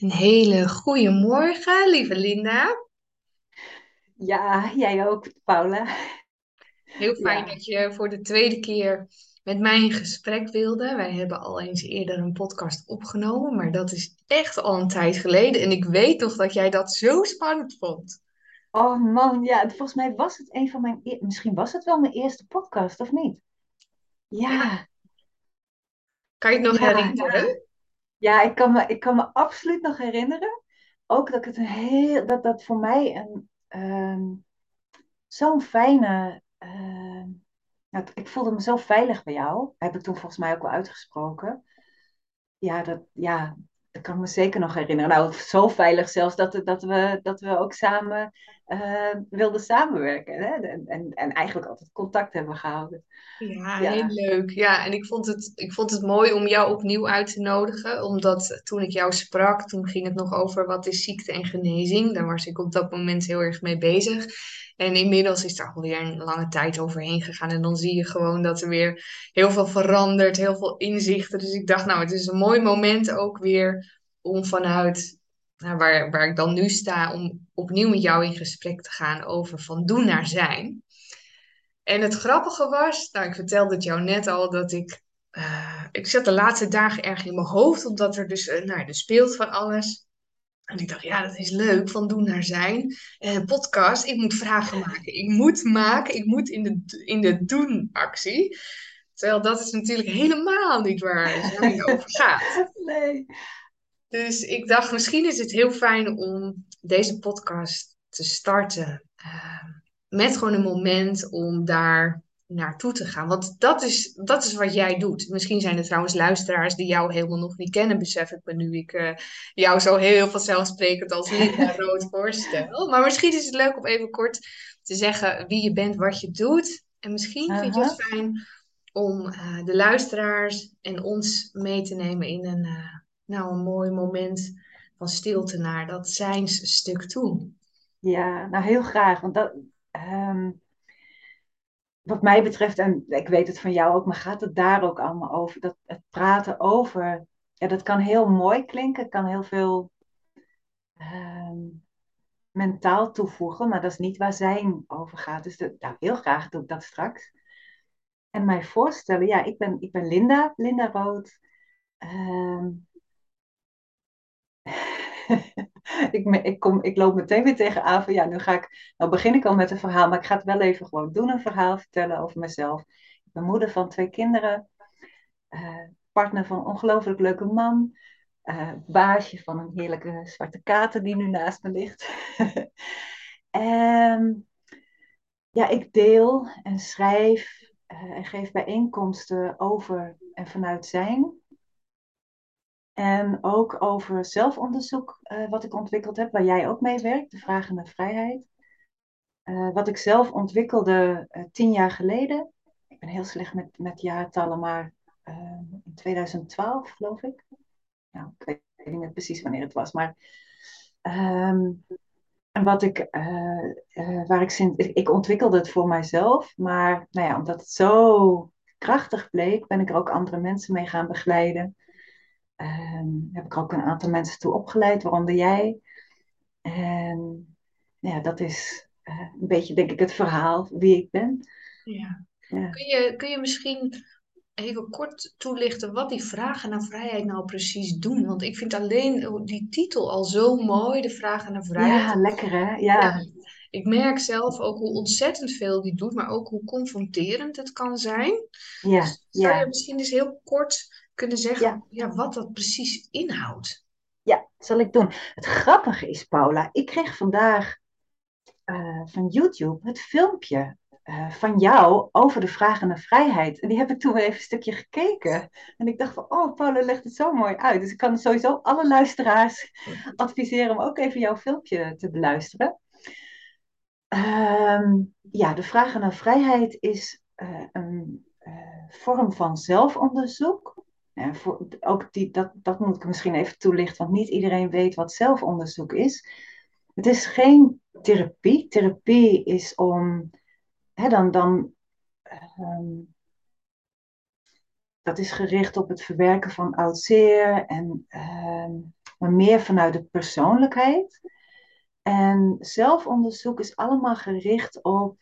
Een hele goede morgen, lieve Linda. Ja, jij ook, Paula. Heel fijn Ja. dat je voor de tweede keer met mij in gesprek wilde. Wij hebben al eens eerder een podcast opgenomen, maar dat is echt al een tijd geleden. En ik weet nog dat jij dat zo spannend vond. Oh man, ja, volgens mij was het een van mijn, e- misschien was het wel mijn eerste podcast, of niet? Ja, Ja, kan je het nog ja, herinneren? Ja, ik kan me, ik kan me absoluut nog herinneren. Ook dat ik het een heel, dat dat voor mij een, ehm, zo'n fijne, nou, ik voelde me zo veilig bij jou. Heb ik toen volgens mij ook wel uitgesproken. Ja, dat, ja, dat kan ik me zeker nog herinneren. Nou, zo veilig zelfs dat, dat, we, dat we ook samen eh, wilden samenwerken. Hè? En, en, en eigenlijk altijd contact hebben gehouden. Ja, heel leuk. Ja, en ik vond het, ik vond het mooi om jou opnieuw uit te nodigen, omdat toen ik jou sprak, toen ging het nog over wat is ziekte en genezing. Daar was ik op dat moment heel erg mee bezig. En inmiddels is er alweer een lange tijd overheen gegaan en dan zie je gewoon dat er weer heel veel verandert, heel veel inzichten. Dus ik dacht, nou, het is een mooi moment ook weer om vanuit nou, waar, waar ik dan nu sta, om opnieuw met jou in gesprek te gaan over van doen naar zijn. En het grappige was, nou, ik vertelde het jou net al, dat ik, eh, ik zat de laatste dagen erg in mijn hoofd, omdat er dus, eh, nou, er speelt van alles. En ik dacht, ja, dat is leuk, van doen naar zijn. Eh, podcast, ik moet vragen maken. Ik moet maken, ik moet in de, in de doen-actie. Terwijl dat is natuurlijk helemaal niet waar zijn over gaat. nee. Dus ik dacht, misschien is het heel fijn om deze podcast te starten. eh, met gewoon een moment om daar naartoe te gaan. Want dat is, dat is wat jij doet. Misschien zijn er trouwens luisteraars die jou helemaal nog niet kennen, besef ik me nu ik eh, jou zo heel vanzelfsprekend als Linda Rood voorstel. Maar misschien is het leuk om even kort te zeggen wie je bent, wat je doet. En misschien vind je het fijn om eh, de luisteraars en ons mee te nemen in een, nou, een mooi moment van stilte naar dat zijnsstuk toe. Ja, nou heel graag. Want dat, ehm, wat mij betreft, en ik weet het van jou ook, maar gaat het daar ook allemaal over? Dat het praten over, ja, dat kan heel mooi klinken, kan heel veel ehm, mentaal toevoegen, maar dat is niet waar zijn over gaat. Dus dat, nou, heel graag doe ik dat straks. En mij voorstellen, ja, ik ben, ik ben Linda, Linda Rood. Ehm, ik, ik, kom, ik loop meteen weer tegenaan van, ja, nu ga ik, nou begin ik al met een verhaal, maar ik ga het wel even gewoon doen, een verhaal vertellen over mezelf. Ik ben moeder van twee kinderen, eh, partner van een ongelooflijk leuke man, eh, baasje van een heerlijke zwarte kater die nu naast me ligt. En ja, ik deel en schrijf eh, en geef bijeenkomsten over en vanuit zijn. En ook over zelfonderzoek, eh, wat ik ontwikkeld heb, waar jij ook mee werkt, de vragen naar vrijheid. Eh, wat ik zelf ontwikkelde eh, tien jaar geleden. Ik ben heel slecht met, met jaartallen, maar in 2012 geloof ik. Nou, ik weet niet precies wanneer het was, maar ehm, en wat ik, waar ik, sinds, ik, ik ontwikkelde het voor mijzelf, maar nou ja, omdat het zo krachtig bleek, ben ik er ook andere mensen mee gaan begeleiden. Ehm, heb ik ook een aantal mensen toe opgeleid, waaronder jij. En nou ja, dat is eh, een beetje, denk ik, het verhaal wie ik ben. Ja. Ja, Kun je, kun je misschien even kort toelichten wat die vragen naar vrijheid nou precies doen? Want ik vind alleen die titel al zo mooi, de vragen naar ja vrijheid. lekker hè? Ja, Ja, ik merk zelf ook hoe ontzettend veel die doet, maar ook hoe confronterend het kan zijn. ja, Dus zou je ja, misschien eens heel kort kunnen zeggen ja, ja, wat dat precies inhoudt? ja, zal ik doen. Het grappige is, Paula, ik kreeg vandaag eh, van YouTube het filmpje eh, van jou over de vragen naar vrijheid. En die heb ik toen weer even een stukje gekeken. En ik dacht van, oh, Paula legt het zo mooi uit. Dus ik kan sowieso alle luisteraars adviseren om ook even jouw filmpje te beluisteren. Ehm, ja, de vragen naar vrijheid is eh, een vorm van zelfonderzoek. Voor, ook die, dat, dat moet ik misschien even toelichten, want niet iedereen weet wat zelfonderzoek is. Het is geen therapie. Therapie is om, hè, dan, dan, ehm, dat is gericht op het verwerken van oud zeer en ehm, maar meer vanuit de persoonlijkheid. En zelfonderzoek is allemaal gericht op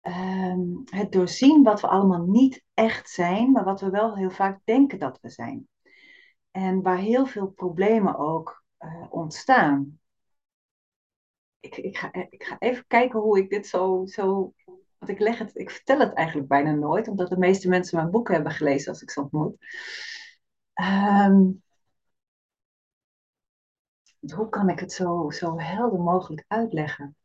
ehm, het doorzien wat we allemaal niet echt zijn, maar wat we wel heel vaak denken dat we zijn. En waar heel veel problemen ook uh, ontstaan. Ik, ik, ga, ik ga even kijken hoe ik dit zo, zo. Want ik, leg het, ik vertel het eigenlijk bijna nooit, omdat de meeste mensen mijn boeken hebben gelezen als ik ze ontmoet. Um, hoe kan ik het zo, zo helder mogelijk uitleggen?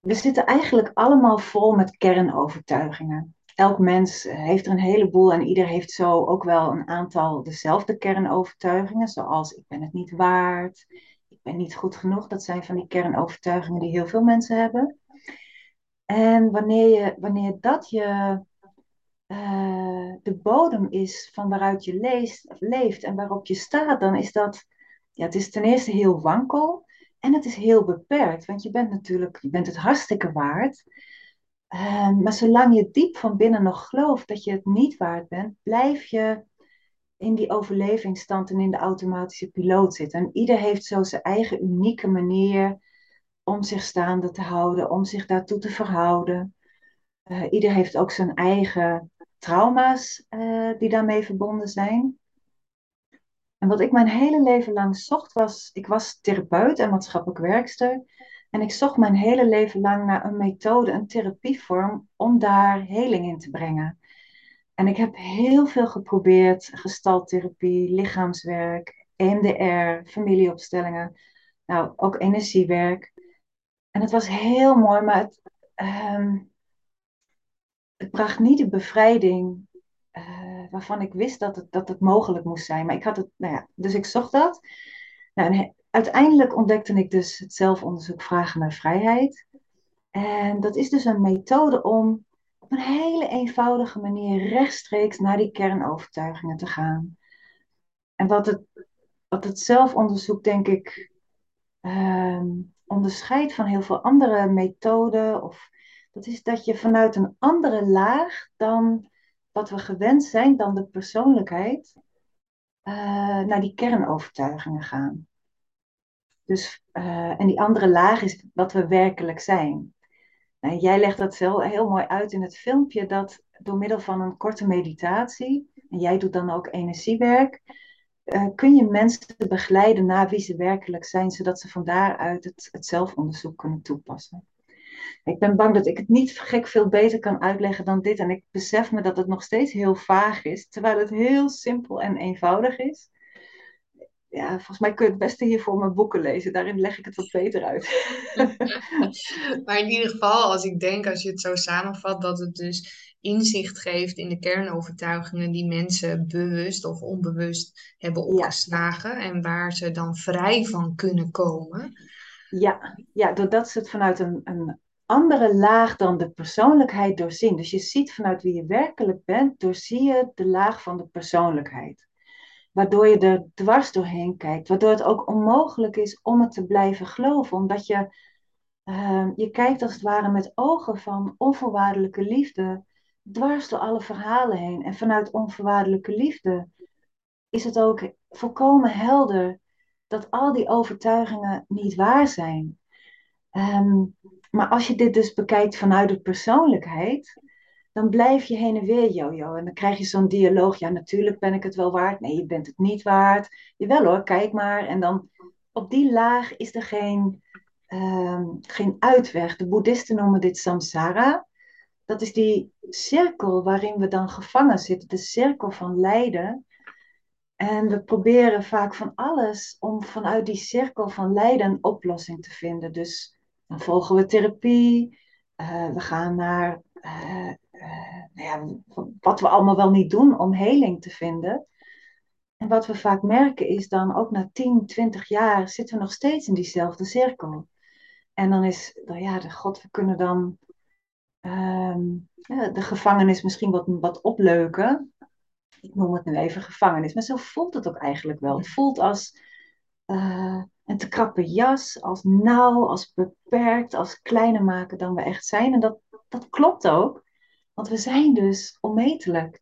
We zitten eigenlijk allemaal vol met kernovertuigingen. Elk mens heeft er een heleboel en ieder heeft zo ook wel een aantal dezelfde kernovertuigingen, zoals ik ben het niet waard, ik ben niet goed genoeg. Dat zijn van die kernovertuigingen die heel veel mensen hebben. En wanneer, je, wanneer dat je uh, de bodem is van waaruit je leest, leeft en waarop je staat, dan is dat ja, het is ten eerste heel wankel en het is heel beperkt. Want je bent natuurlijk, je bent het hartstikke waard. Uh, maar zolang je diep van binnen nog gelooft dat je het niet waard bent, blijf je in die overlevingsstand en in de automatische piloot zitten. En ieder heeft zo zijn eigen unieke manier om zich staande te houden, om zich daartoe te verhouden. Uh, ieder heeft ook zijn eigen trauma's uh, die daarmee verbonden zijn. En wat ik mijn hele leven lang zocht was, ik was therapeut en maatschappelijk werkster. En ik zocht mijn hele leven lang naar een methode, een therapievorm om daar heling in te brengen. En ik heb heel veel geprobeerd, gestalttherapie, lichaamswerk, EMDR, familieopstellingen, nou ook energiewerk. En het was heel mooi, maar het, um, het bracht niet de bevrijding uh, waarvan ik wist dat het, dat het mogelijk moest zijn. Maar ik had het, nou ja, dus ik zocht dat. Nou, uiteindelijk ontdekte ik dus het zelfonderzoek Vragen naar Vrijheid. En dat is dus een methode om op een hele eenvoudige manier rechtstreeks naar die kernovertuigingen te gaan. En wat het, wat het zelfonderzoek, denk ik, uh, onderscheidt van heel veel andere methoden, of, dat is dat je vanuit een andere laag dan wat we gewend zijn, dan de persoonlijkheid, uh, naar die kernovertuigingen gaan. Dus, uh, en die andere laag is wat we werkelijk zijn. Nou, jij legt dat heel, heel mooi uit in het filmpje, dat door middel van een korte meditatie, en jij doet dan ook energiewerk, uh, kun je mensen begeleiden naar wie ze werkelijk zijn, zodat ze van daaruit het zelfonderzoek kunnen toepassen. Ik ben bang dat ik het niet gek veel beter kan uitleggen dan dit. En ik besef me dat het nog steeds heel vaag is, terwijl het heel simpel en eenvoudig is. Ja, volgens mij kun je het beste hiervoor mijn boeken lezen. Daarin leg ik het wat beter uit. maar in ieder geval, als ik denk, als je het zo samenvat, dat het dus inzicht geeft in de kernovertuigingen die mensen bewust of onbewust hebben opgeslagen en waar ze dan vrij van kunnen komen. Ja, ja doordat ze het vanuit een, een andere laag dan de persoonlijkheid doorzien. Dus je ziet vanuit wie je werkelijk bent, doorzie je de laag van de persoonlijkheid. Waardoor je er dwars doorheen kijkt, waardoor het ook onmogelijk is om het te blijven geloven, omdat je, uh, je kijkt als het ware met ogen van onvoorwaardelijke liefde, dwars door alle verhalen heen. En vanuit onvoorwaardelijke liefde is het ook volkomen helder dat al die overtuigingen niet waar zijn. Um, maar als je dit dus bekijkt vanuit de persoonlijkheid, dan blijf je heen en weer jojo. En dan krijg je zo'n dialoog. Ja, natuurlijk ben ik het wel waard. Nee, je bent het niet waard. Jawel hoor, kijk maar. En dan op die laag is er geen, um, geen uitweg. De boeddhisten noemen dit samsara. Dat is die cirkel waarin we dan gevangen zitten. De cirkel van lijden. En we proberen vaak van alles om vanuit die cirkel van lijden een oplossing te vinden. Dus dan volgen we therapie. Uh, we gaan naar uh, nou wat we allemaal wel niet doen om heling te vinden. En wat we vaak merken is dan ook na 10, 20 jaar zitten we nog steeds in diezelfde cirkel. En dan is, nou ja, de God, we kunnen dan ehm, de gevangenis misschien wat, wat opleuken. Ik noem het nu even gevangenis, maar zo voelt het ook eigenlijk wel. Het voelt als een te krappe jas, als nauw, als beperkt, als kleiner maken dan we echt zijn. En dat, dat klopt ook, want we zijn dus onmetelijk.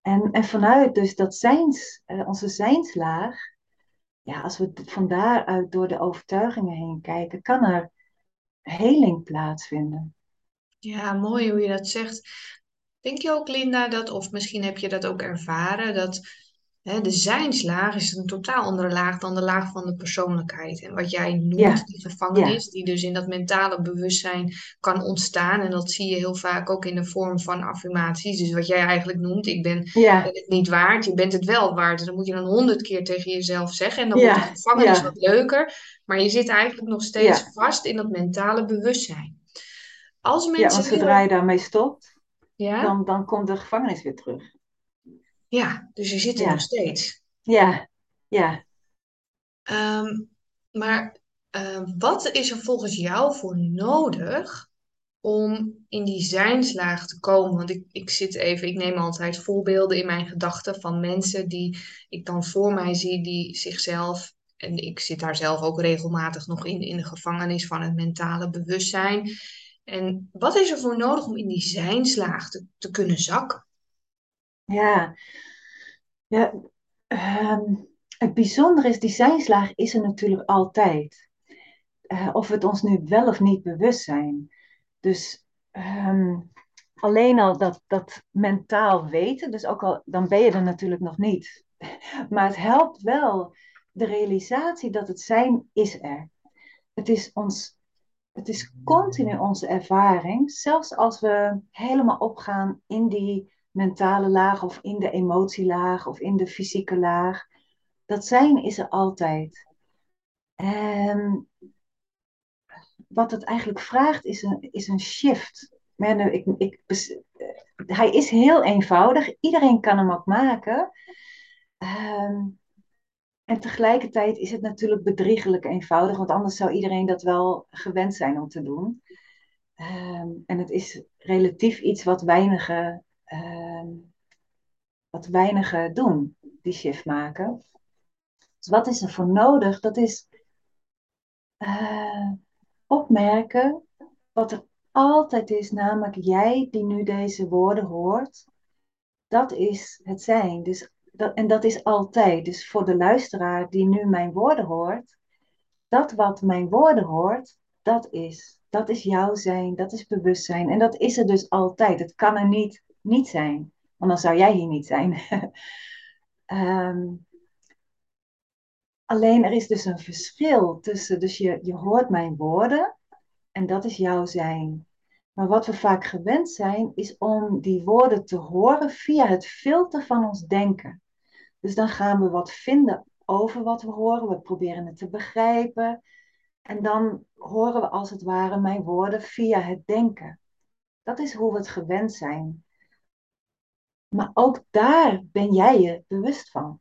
En, en vanuit dus dat zijns, uh, onze zijnslaag, ja, als we van daaruit door de overtuigingen heen kijken, kan er heling plaatsvinden. Ja, mooi hoe je dat zegt. Denk je ook, Linda, dat, of misschien heb je dat ook ervaren, dat hè, de zijnslaag is een totaal andere laag dan de laag van de persoonlijkheid. En wat jij noemt, Ja, die ja, gevangenis, die dus in dat mentale bewustzijn kan ontstaan. En dat zie je heel vaak ook in de vorm van affirmaties. Dus wat jij eigenlijk noemt, ik ben, ben ja, het niet waard, je bent het wel waard. Dan moet je dan honderd keer tegen jezelf zeggen. En dan wordt de ja, gevangenis ja, wat leuker. Maar je zit eigenlijk nog steeds ja. vast in dat mentale bewustzijn. Als Ja, mensen want zodra je daarmee stopt, ja, dan, dan komt de gevangenis weer terug. Ja, dus je zit er nog steeds. ja, ja. Ehm, maar ehm, wat is er volgens jou voor nodig om in die zijnslaag te komen? Want ik, ik zit even, ik neem altijd voorbeelden in mijn gedachten van mensen die ik dan voor mij zie, die zichzelf, en ik zit daar zelf ook regelmatig nog in, in de gevangenis van het mentale bewustzijn. En wat is er voor nodig om in die zijnslaag te, te kunnen zakken? Ja, ja. ehm, het bijzondere is, die zijnslaag is er natuurlijk altijd. Eh, of we het ons nu wel of niet bewust zijn. Dus ehm, alleen al dat, dat mentaal weten, dus ook al, dan ben je er natuurlijk nog niet. Maar het helpt wel de realisatie dat het zijn is er. Het is ons, het is continu onze ervaring, zelfs als we helemaal opgaan in die mentale laag of in de emotielaag of in de fysieke laag. Dat zijn is er altijd. En wat het eigenlijk vraagt is een, is een shift. Maar ik, ik, hij is heel eenvoudig. Iedereen kan hem ook maken. Um, en tegelijkertijd is het natuurlijk bedriegelijk eenvoudig, want anders zou iedereen dat wel gewend zijn om te doen. Um, en het is relatief iets wat weinigen, um, wat weinigen doen, die shift maken. Dus wat is er voor nodig? Dat is uh, opmerken wat er altijd is, namelijk jij die nu deze woorden hoort. Dat is het zijn. Dus dat, en dat is altijd. Dus voor de luisteraar die nu mijn woorden hoort, dat wat mijn woorden hoort, dat is. Dat is jouw zijn, dat is bewustzijn. En dat is er dus altijd. Het kan er niet niet zijn, want dan zou jij hier niet zijn. um, alleen er is dus een verschil tussen, dus je, je hoort mijn woorden en dat is jouw zijn. Maar wat we vaak gewend zijn, is om die woorden te horen via het filter van ons denken. Dus dan gaan we wat vinden over wat we horen. We proberen het te begrijpen. En dan horen we als het ware mijn woorden via het denken. Dat is hoe we het gewend zijn. Maar ook daar ben jij je bewust van.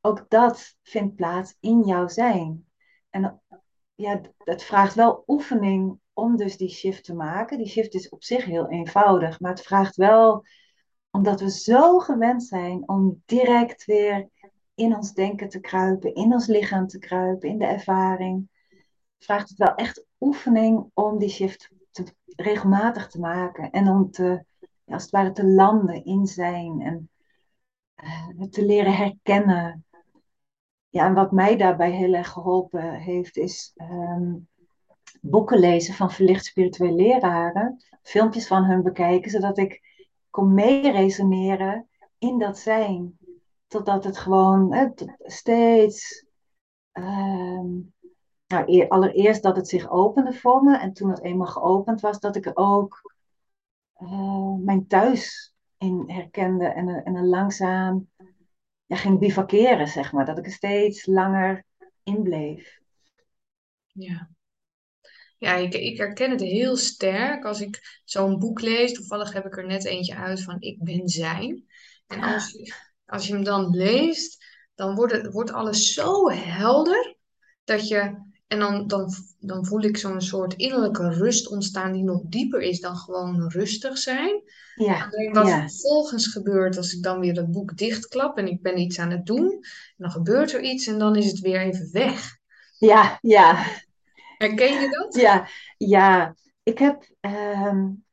Ook dat vindt plaats in jouw zijn. En ja, het vraagt wel oefening om dus die shift te maken. Die shift is op zich heel eenvoudig, maar het vraagt wel, omdat we zo gewend zijn om direct weer in ons denken te kruipen, in ons lichaam te kruipen, in de ervaring, vraagt het wel echt oefening om die shift te, regelmatig te maken en om te, als het ware te landen in zijn en uh, te leren herkennen. Ja, en wat mij daarbij heel erg geholpen heeft, is um, boeken lezen van verlicht spirituele leraren, filmpjes van hun bekijken, zodat ik kon meeresoneren in dat zijn. Totdat het gewoon steeds. Um, nou, allereerst dat het zich opende voor me. En toen het eenmaal geopend was, dat ik ook uh, mijn thuis in herkende. En, en er langzaam ja, ging bivakeren, zeg maar. Dat ik er steeds langer in bleef. Ja. Ja, ik, ik herken het heel sterk als ik zo'n boek lees. Toevallig heb ik er net eentje uit van Ik ben zijn. En als je, als je hem dan leest, dan wordt, het, wordt alles zo helder dat je. En dan, dan, dan voel ik zo'n soort innerlijke rust ontstaan die nog dieper is dan gewoon rustig zijn. Ja, Alleen wat ja. vervolgens gebeurt als ik dan weer het boek dichtklap en ik ben iets aan het doen, dan gebeurt er iets en dan is het weer even weg. Ja, ja. Herken je dat? Ja, ja. Ik heb um,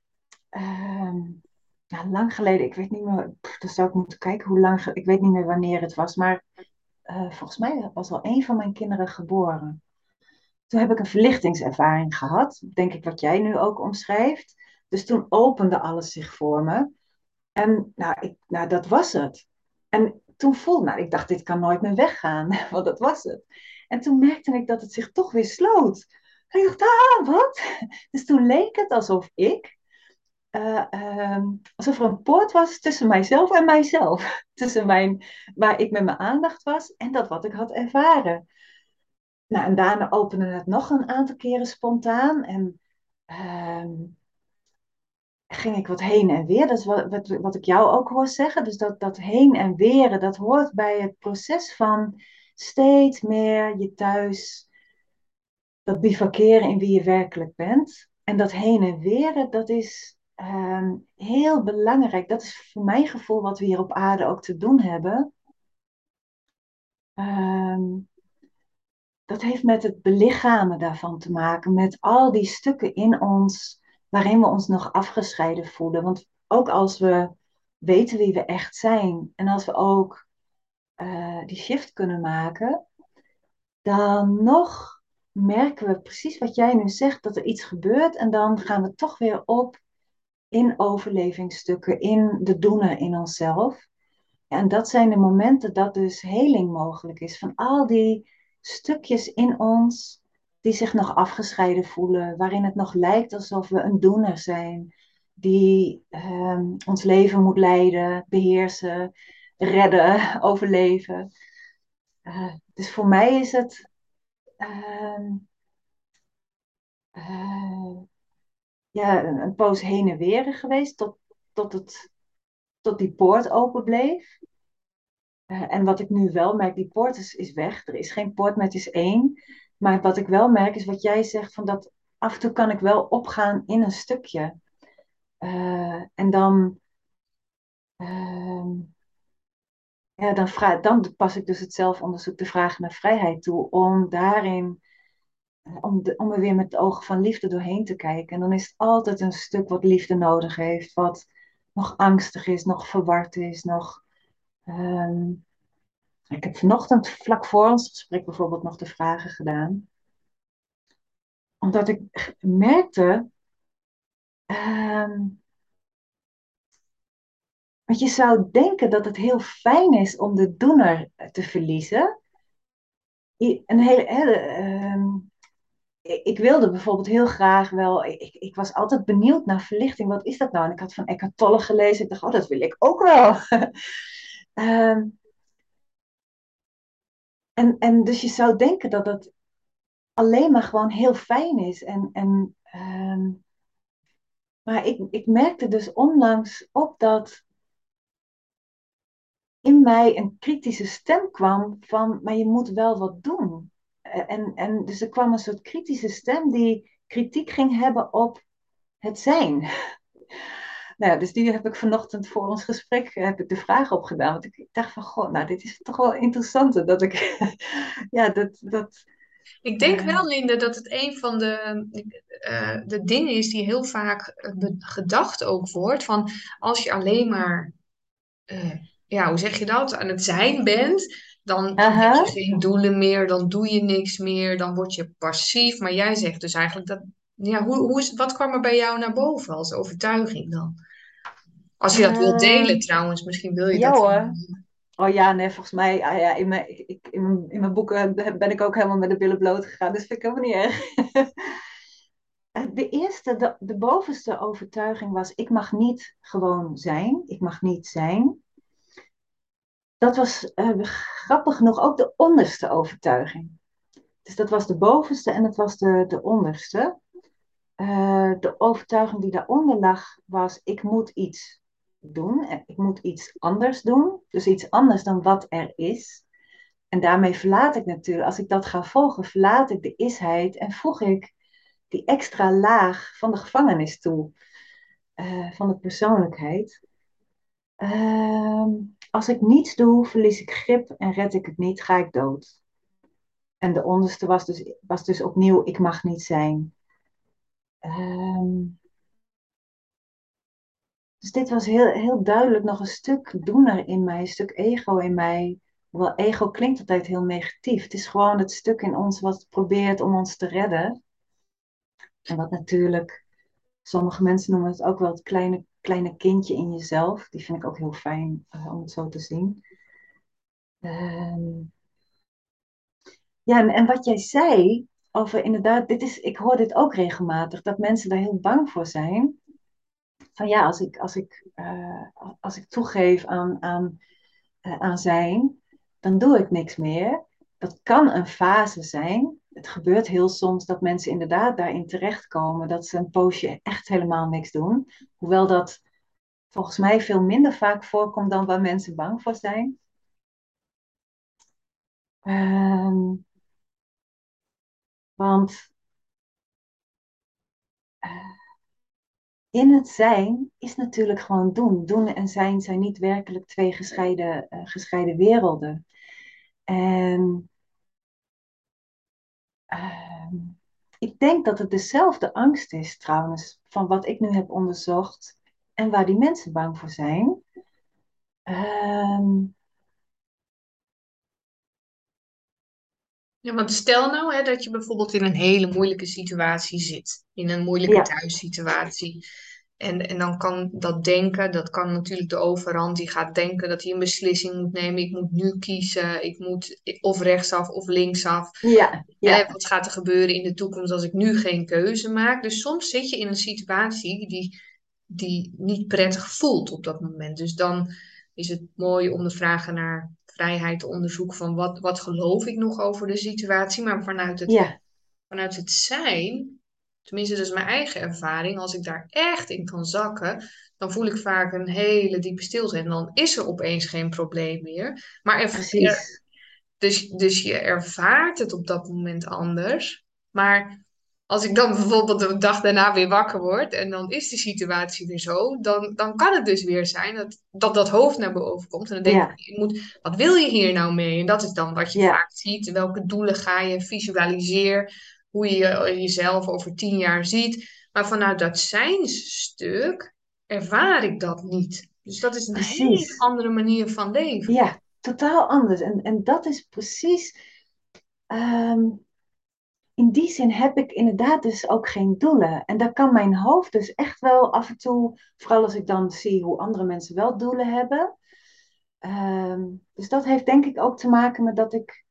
um, nou, lang geleden, ik weet niet meer, pff, dan zou ik moeten kijken hoe lang, ik weet niet meer wanneer het was, maar eh, volgens mij was al een van mijn kinderen geboren. Toen heb ik een verlichtingservaring gehad, denk ik wat jij nu ook omschrijft. Dus toen opende alles zich voor me. En nou, ik, nou dat was het. En toen voelde, nou, ik dacht, dit kan nooit meer weggaan, want dat was het. En toen merkte ik dat het zich toch weer sloot. En ik dacht, ah, wat? Dus toen leek het alsof ik, eh, ehm, alsof er een poort was tussen mijzelf en mijzelf. Tussen mijn, waar ik met mijn aandacht was en dat wat ik had ervaren. Nou, en daarna opende het nog een aantal keren spontaan. En ehm, ging ik wat heen en weer. Dat is wat, wat, wat ik jou ook hoor zeggen. Dus dat, dat heen en weren, dat hoort bij het proces van steeds meer je thuis, dat bivakeren in wie je werkelijk bent. En dat heen en weren, dat is ehm, heel belangrijk. Dat is voor mijn gevoel wat we hier op aarde ook te doen hebben. Ehm, dat heeft met het belichamen daarvan te maken, met al die stukken in ons waarin we ons nog afgescheiden voelen. Want ook als we weten wie we echt zijn en als we ook eh, die shift kunnen maken, dan nog merken we precies wat jij nu zegt, dat er iets gebeurt en dan gaan we toch weer op in overlevingsstukken, in de doener in onszelf. En dat zijn de momenten dat dus heling mogelijk is van al die stukjes in ons die zich nog afgescheiden voelen, waarin het nog lijkt alsof we een doener zijn, die ehm, ons leven moet leiden, beheersen, redden, overleven. Uh, dus voor mij is het ehm, uh, ja, een, een poos heen en weer geweest tot, tot, het, tot die poort open bleef. Uh, en wat ik nu wel merk, die poort is, is weg. Er is geen poort, het is één. Maar wat ik wel merk is wat jij zegt, van dat af en toe kan ik wel opgaan in een stukje. Uh, en dan, uh, ja, dan, vraag, dan pas ik dus het zelfonderzoek de vraag naar vrijheid toe, om daarin, om, de, om er weer met de ogen van liefde doorheen te kijken. En dan is het altijd een stuk wat liefde nodig heeft, wat nog angstig is, nog verward is, nog Um, ik heb vanochtend vlak voor ons gesprek bijvoorbeeld nog de vragen gedaan. Omdat ik merkte. Um, want je zou denken dat het heel fijn is om de doener te verliezen. Een hele, um, ik wilde bijvoorbeeld heel graag wel. Ik, ik was altijd benieuwd naar verlichting. Wat is dat nou? En ik had van Eckhart Tolle gelezen. Ik dacht, oh, dat wil ik ook wel. um, En, en dus je zou denken dat dat alleen maar gewoon heel fijn is. En, en, um, maar ik, ik merkte dus onlangs op dat in mij een kritische stem kwam van, maar je moet wel wat doen. En, en dus er kwam een soort kritische stem die kritiek ging hebben op het zijn. Nou ja, dus die heb ik vanochtend voor ons gesprek heb ik de vraag opgedaan. Want ik dacht van, goh, nou, dit is toch wel interessant. Dat ik, ja, dat... dat ik denk uh, wel, Linde, dat het een van de, uh, de dingen is die heel vaak gedacht ook wordt. Van als je alleen maar, uh, ja, hoe zeg je dat, aan het zijn bent, dan -huh. heb je geen doelen meer, dan doe je niks meer, dan word je passief. Maar jij zegt dus eigenlijk dat, ja, hoe, hoe is, wat kwam er bij jou naar boven als overtuiging dan? Als je dat wilt delen trouwens, misschien wil je ja, dat. Hoor. Oh ja, nee, volgens mij, ah, ja, in, mijn, ik, in, mijn, in mijn boeken ben ik ook helemaal met de billen bloot gegaan, dus vind ik helemaal niet erg. de eerste, de, de bovenste overtuiging was, ik mag niet gewoon zijn, ik mag niet zijn. Dat was uh, grappig genoeg ook de onderste overtuiging. Dus dat was de bovenste en het was de, de onderste. Uh, de overtuiging die daaronder lag was, ik moet iets doen. Ik moet iets anders doen. Dus iets anders dan wat er is. En daarmee verlaat ik natuurlijk, als ik dat ga volgen, verlaat ik de isheid en voeg ik die extra laag van de gevangenis toe, uh, van de persoonlijkheid. Uh, als ik niets doe, verlies ik grip en red ik het niet, ga ik dood. En de onderste was dus, was dus opnieuw, ik mag niet zijn. Um, Dus dit was heel, heel duidelijk nog een stuk doener in mij, een stuk ego in mij. Hoewel ego klinkt altijd heel negatief. Het is gewoon het stuk in ons wat probeert om ons te redden. En wat natuurlijk, sommige mensen noemen het ook wel het kleine, kleine kindje in jezelf. Die vind ik ook heel fijn uh, om het zo te zien. Um, ja, en, en wat jij zei over inderdaad, dit is, ik hoor dit ook regelmatig, dat mensen daar heel bang voor zijn. Van ja, als ik, als ik, uh, als ik toegeef aan, aan, uh, aan zijn, dan doe ik niks meer. Dat kan een fase zijn. Het gebeurt heel soms dat mensen inderdaad daarin terechtkomen, dat ze een poosje echt helemaal niks doen. Hoewel dat volgens mij veel minder vaak voorkomt dan waar mensen bang voor zijn. Um, want uh, in het zijn is natuurlijk gewoon doen. Doen en zijn zijn niet werkelijk twee gescheiden, uh, gescheiden werelden. En uh, ik denk dat het dezelfde angst is trouwens, van wat ik nu heb onderzocht en waar die mensen bang voor zijn. Um, Ja, want stel nou hè, dat je bijvoorbeeld in een hele moeilijke situatie zit. In een moeilijke ja, thuissituatie. En, en dan kan dat denken, dat kan natuurlijk de overhand, die gaat denken dat hij een beslissing moet nemen. Ik moet nu kiezen, ik moet of rechtsaf of linksaf. ja, ja, wat gaat er gebeuren in de toekomst als ik nu geen keuze maak? Dus soms zit je in een situatie die, die niet prettig voelt op dat moment. Dus dan is het mooi om de vragen naar vrijheid te onderzoeken van wat, wat geloof ik nog over de situatie, maar vanuit het, ja, vanuit het zijn, tenminste dat is mijn eigen ervaring, als ik daar echt in kan zakken, dan voel ik vaak een hele diepe stilte en dan is er opeens geen probleem meer. Maar er, dus, dus je ervaart het op dat moment anders, maar als ik dan bijvoorbeeld de dag daarna weer wakker word en dan is de situatie weer zo, dan, dan kan het dus weer zijn dat, dat dat hoofd naar boven komt. En dan denk ik, je moet, wat wil je hier nou mee? En dat is dan wat je ja, vaak ziet. Welke doelen ga je, visualiseer hoe je jezelf over tien jaar ziet. Maar vanuit dat zijnsstuk ervaar ik dat niet. Dus dat is een hele precies. andere manier van leven. Ja, totaal anders. En, en dat is precies, ehm, in die zin heb ik inderdaad dus ook geen doelen. En daar kan mijn hoofd dus echt wel af en toe, vooral als ik dan zie hoe andere mensen wel doelen hebben. Ehm, dus dat heeft denk ik ook te maken met dat ik,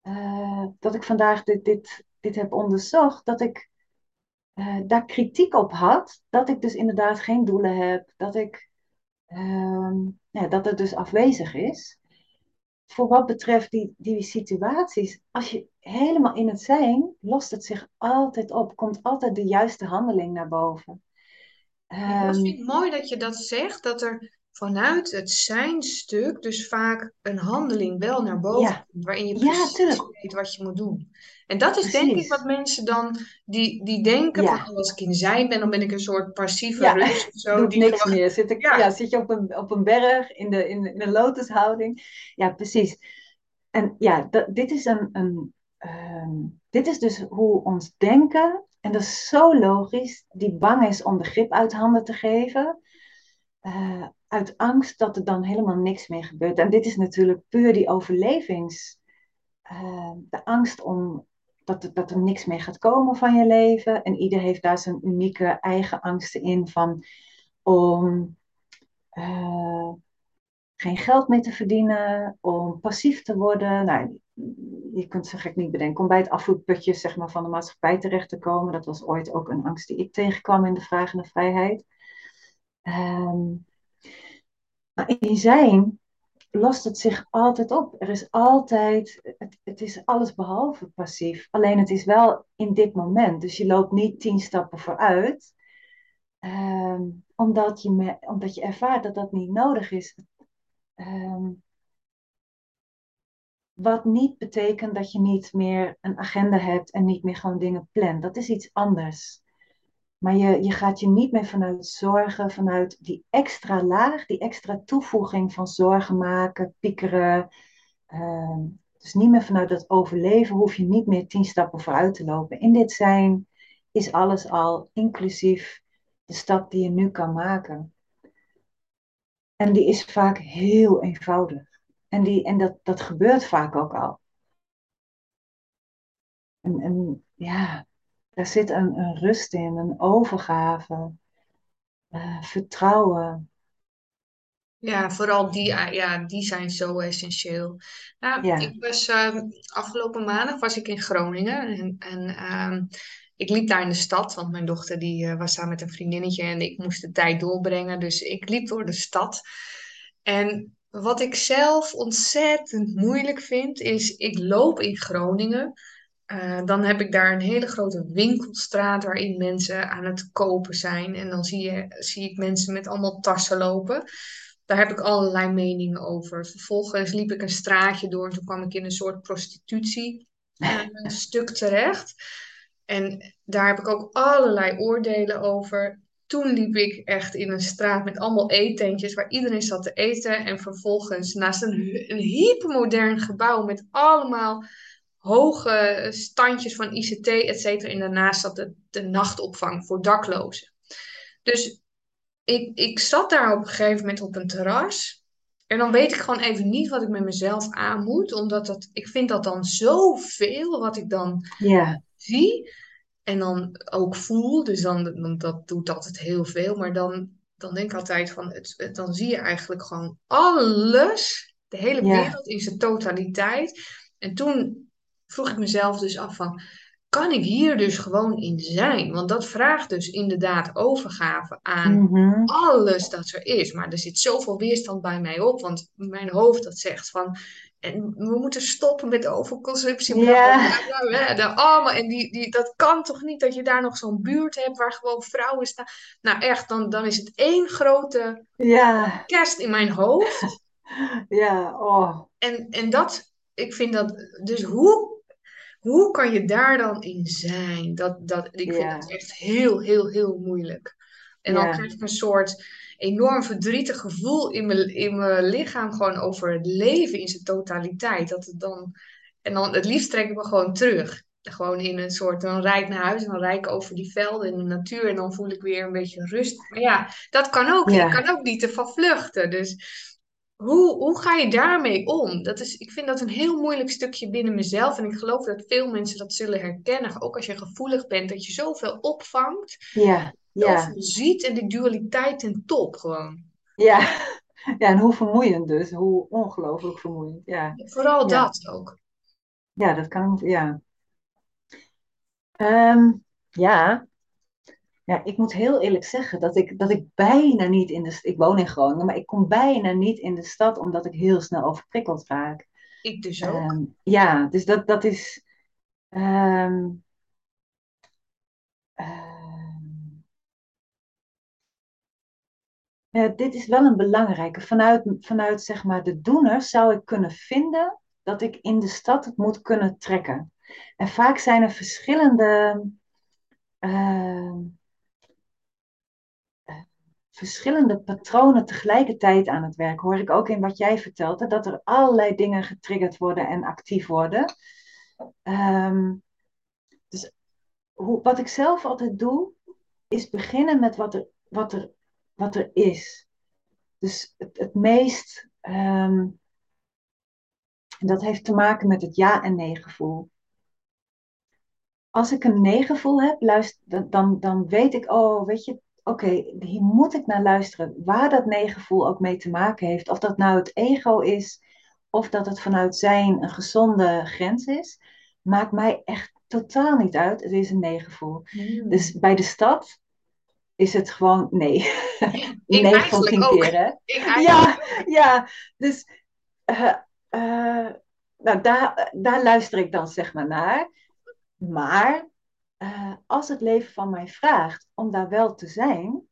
eh, dat ik vandaag dit, dit, dit heb onderzocht, dat ik eh, daar kritiek op had, dat ik dus inderdaad geen doelen heb, dat ik, ehm, ja, dat het dus afwezig is. Voor wat betreft die, die situaties, als je helemaal in het zijn, lost het zich altijd op. Komt altijd de juiste handeling naar boven. Dat Ehm, vind ik mooi dat je dat zegt, dat er vanuit het zijnstuk dus vaak een handeling wel naar boven ja, komt, waarin je precies weet wat je moet doen. En dat is denk ik wat mensen dan, die, die denken van, Ja, oh, als ik in zijn ben, dan ben ik een soort passieve rust of zo, doet die niks gewoon, meer. Zit, ik, ja, zit je op een, op een berg in de, in, in een lotushouding? Ja, precies. En ja, dat, dit is een, een ehm, dit is dus hoe ons denken, en dat is zo logisch, die bang is om de grip uit handen te geven. Eh, uit angst dat er dan helemaal niks meer gebeurt. En dit is natuurlijk puur die overlevings. eh, de angst om dat er, dat er niks meer gaat komen van je leven. En ieder heeft daar zijn unieke eigen angsten in van om eh, geen geld meer te verdienen, om passief te worden. Nou, je kunt zo gek niet bedenken om bij het afvoerputje zeg maar, van de maatschappij terecht te komen. Dat was ooit ook een angst die ik tegenkwam in de naar vrijheid. Um, maar in zijn lost het zich altijd op. Er is altijd, het, het is alles behalve passief. Alleen het is wel in dit moment. Dus je loopt niet tien stappen vooruit. Um, omdat, je omdat je ervaart dat dat niet nodig is. Um, wat niet betekent dat je niet meer een agenda hebt en niet meer gewoon dingen plant. Dat is iets anders. Maar je, je gaat je niet meer vanuit zorgen, vanuit die extra laag, die extra toevoeging van zorgen maken, piekeren. Uh, dus niet meer vanuit dat overleven hoef je niet meer tien stappen vooruit te lopen. In dit zijn is alles al inclusief de stap die je nu kan maken. En die is vaak heel eenvoudig. En, die, en dat, dat gebeurt vaak ook al. En, en ja, daar zit een, een rust in, een overgave, uh, vertrouwen. Ja, vooral die, ja, die zijn zo essentieel. Nou, Ja. ik was ehm, afgelopen maandag was ik in Groningen en, en ehm, ik liep daar in de stad, want mijn dochter die eh, was daar met een vriendinnetje en ik moest de tijd doorbrengen, dus ik liep door de stad. En wat ik zelf ontzettend moeilijk vind, is ik loop in Groningen. Eh, dan heb ik daar een hele grote winkelstraat waarin mensen aan het kopen zijn. En dan zie, je, zie ik mensen met allemaal tassen lopen. Daar heb ik allerlei meningen over. Vervolgens liep ik een straatje door en toen kwam ik in een soort prostitutie eh, stuk terecht. En daar heb ik ook allerlei oordelen over. Toen liep ik echt in een straat met allemaal eetentjes waar iedereen zat te eten. En vervolgens naast een, een hypermodern gebouw met allemaal hoge standjes van ICT, et cetera. En daarnaast zat de, de nachtopvang voor daklozen. Dus ik, ik zat daar op een gegeven moment op een terras. En dan weet ik gewoon even niet wat ik met mezelf aan moet. Omdat dat, ik vind dat dan zoveel wat ik dan zie. En dan ook voel. Dus dan, dan dat doet altijd heel veel. Maar dan, dan denk ik altijd van, het, het- dan zie je eigenlijk gewoon alles. De hele wereld in zijn totaliteit. En toen vroeg ik mezelf dus af van, kan ik hier dus gewoon in zijn? Want dat vraagt dus inderdaad overgave aan mhm, alles dat er is. Maar er zit zoveel weerstand bij mij op, want mijn hoofd dat zegt van. En we moeten stoppen met overconsumptie. De allemaal, en die, die, dat kan toch niet dat je daar nog zo'n buurt hebt waar gewoon vrouwen staan. Nou echt, dan, dan is het één grote kerst in mijn hoofd. ja, oh, En, en dat, ik vind dat, dus hoe, hoe kan je daar dan in zijn? Dat, dat, ik vind dat echt heel, heel, heel moeilijk. En dan krijg ik een soort enorm verdrietig gevoel in mijn, in mijn lichaam gewoon over het leven in zijn totaliteit. Dat het dan, en dan het liefst trek ik me gewoon terug. Gewoon in een soort, dan rijd ik naar huis en dan rijd ik over die velden in de natuur en dan voel ik weer een beetje rust. Maar ja, dat kan ook. Ik ja, kan ook niet ervan vluchten. Dus hoe, hoe ga je daarmee om? Dat is, ik vind dat een heel moeilijk stukje binnen mezelf. En ik geloof dat veel mensen dat zullen herkennen. Ook als je gevoelig bent, dat je zoveel opvangt, ja, ja, ziet en die dualiteit ten top gewoon. ja. Ja, en hoe vermoeiend dus, hoe ongelooflijk vermoeiend. Ja, Vooral ja, dat ook. ja, dat kan, ja. Ehm, ja, ja, ik moet heel eerlijk zeggen dat ik, dat ik bijna niet in de... Ik woon in Groningen, maar ik kom bijna niet in de stad omdat ik heel snel overprikkeld raak. Ik dus ook. Ehm, ja, dus dat, dat is... ehm, ehm, ja, dit is wel een belangrijke. Vanuit, vanuit zeg maar de doener zou ik kunnen vinden dat ik in de stad het moet kunnen trekken. En vaak zijn er verschillende... verschillende patronen tegelijkertijd aan het werk. Hoor ik ook in wat jij vertelde, dat er allerlei dingen getriggerd worden en actief worden. Ehm, dus hoe, wat ik zelf altijd doe, is beginnen met wat er, wat er, wat er is. Dus het, het meest, ehm, dat heeft te maken met het ja en nee gevoel. Als ik een nee gevoel heb, luister, dan, dan weet ik, oh, weet je, oké, hier moet ik naar luisteren. Waar dat nee-gevoel ook mee te maken heeft. Of dat nou het ego is, of dat het vanuit zijn een gezonde grens is. Maakt mij echt totaal niet uit. Het is een nee-gevoel. Hmm. Dus bij de stad is het gewoon nee. Ik 9 van 10 ook. keer, hè? Ja, ja. Dus eh, eh, nou, daar, daar luister ik dan zeg maar naar. Maar eh, als het leven van mij vraagt om daar wel te zijn,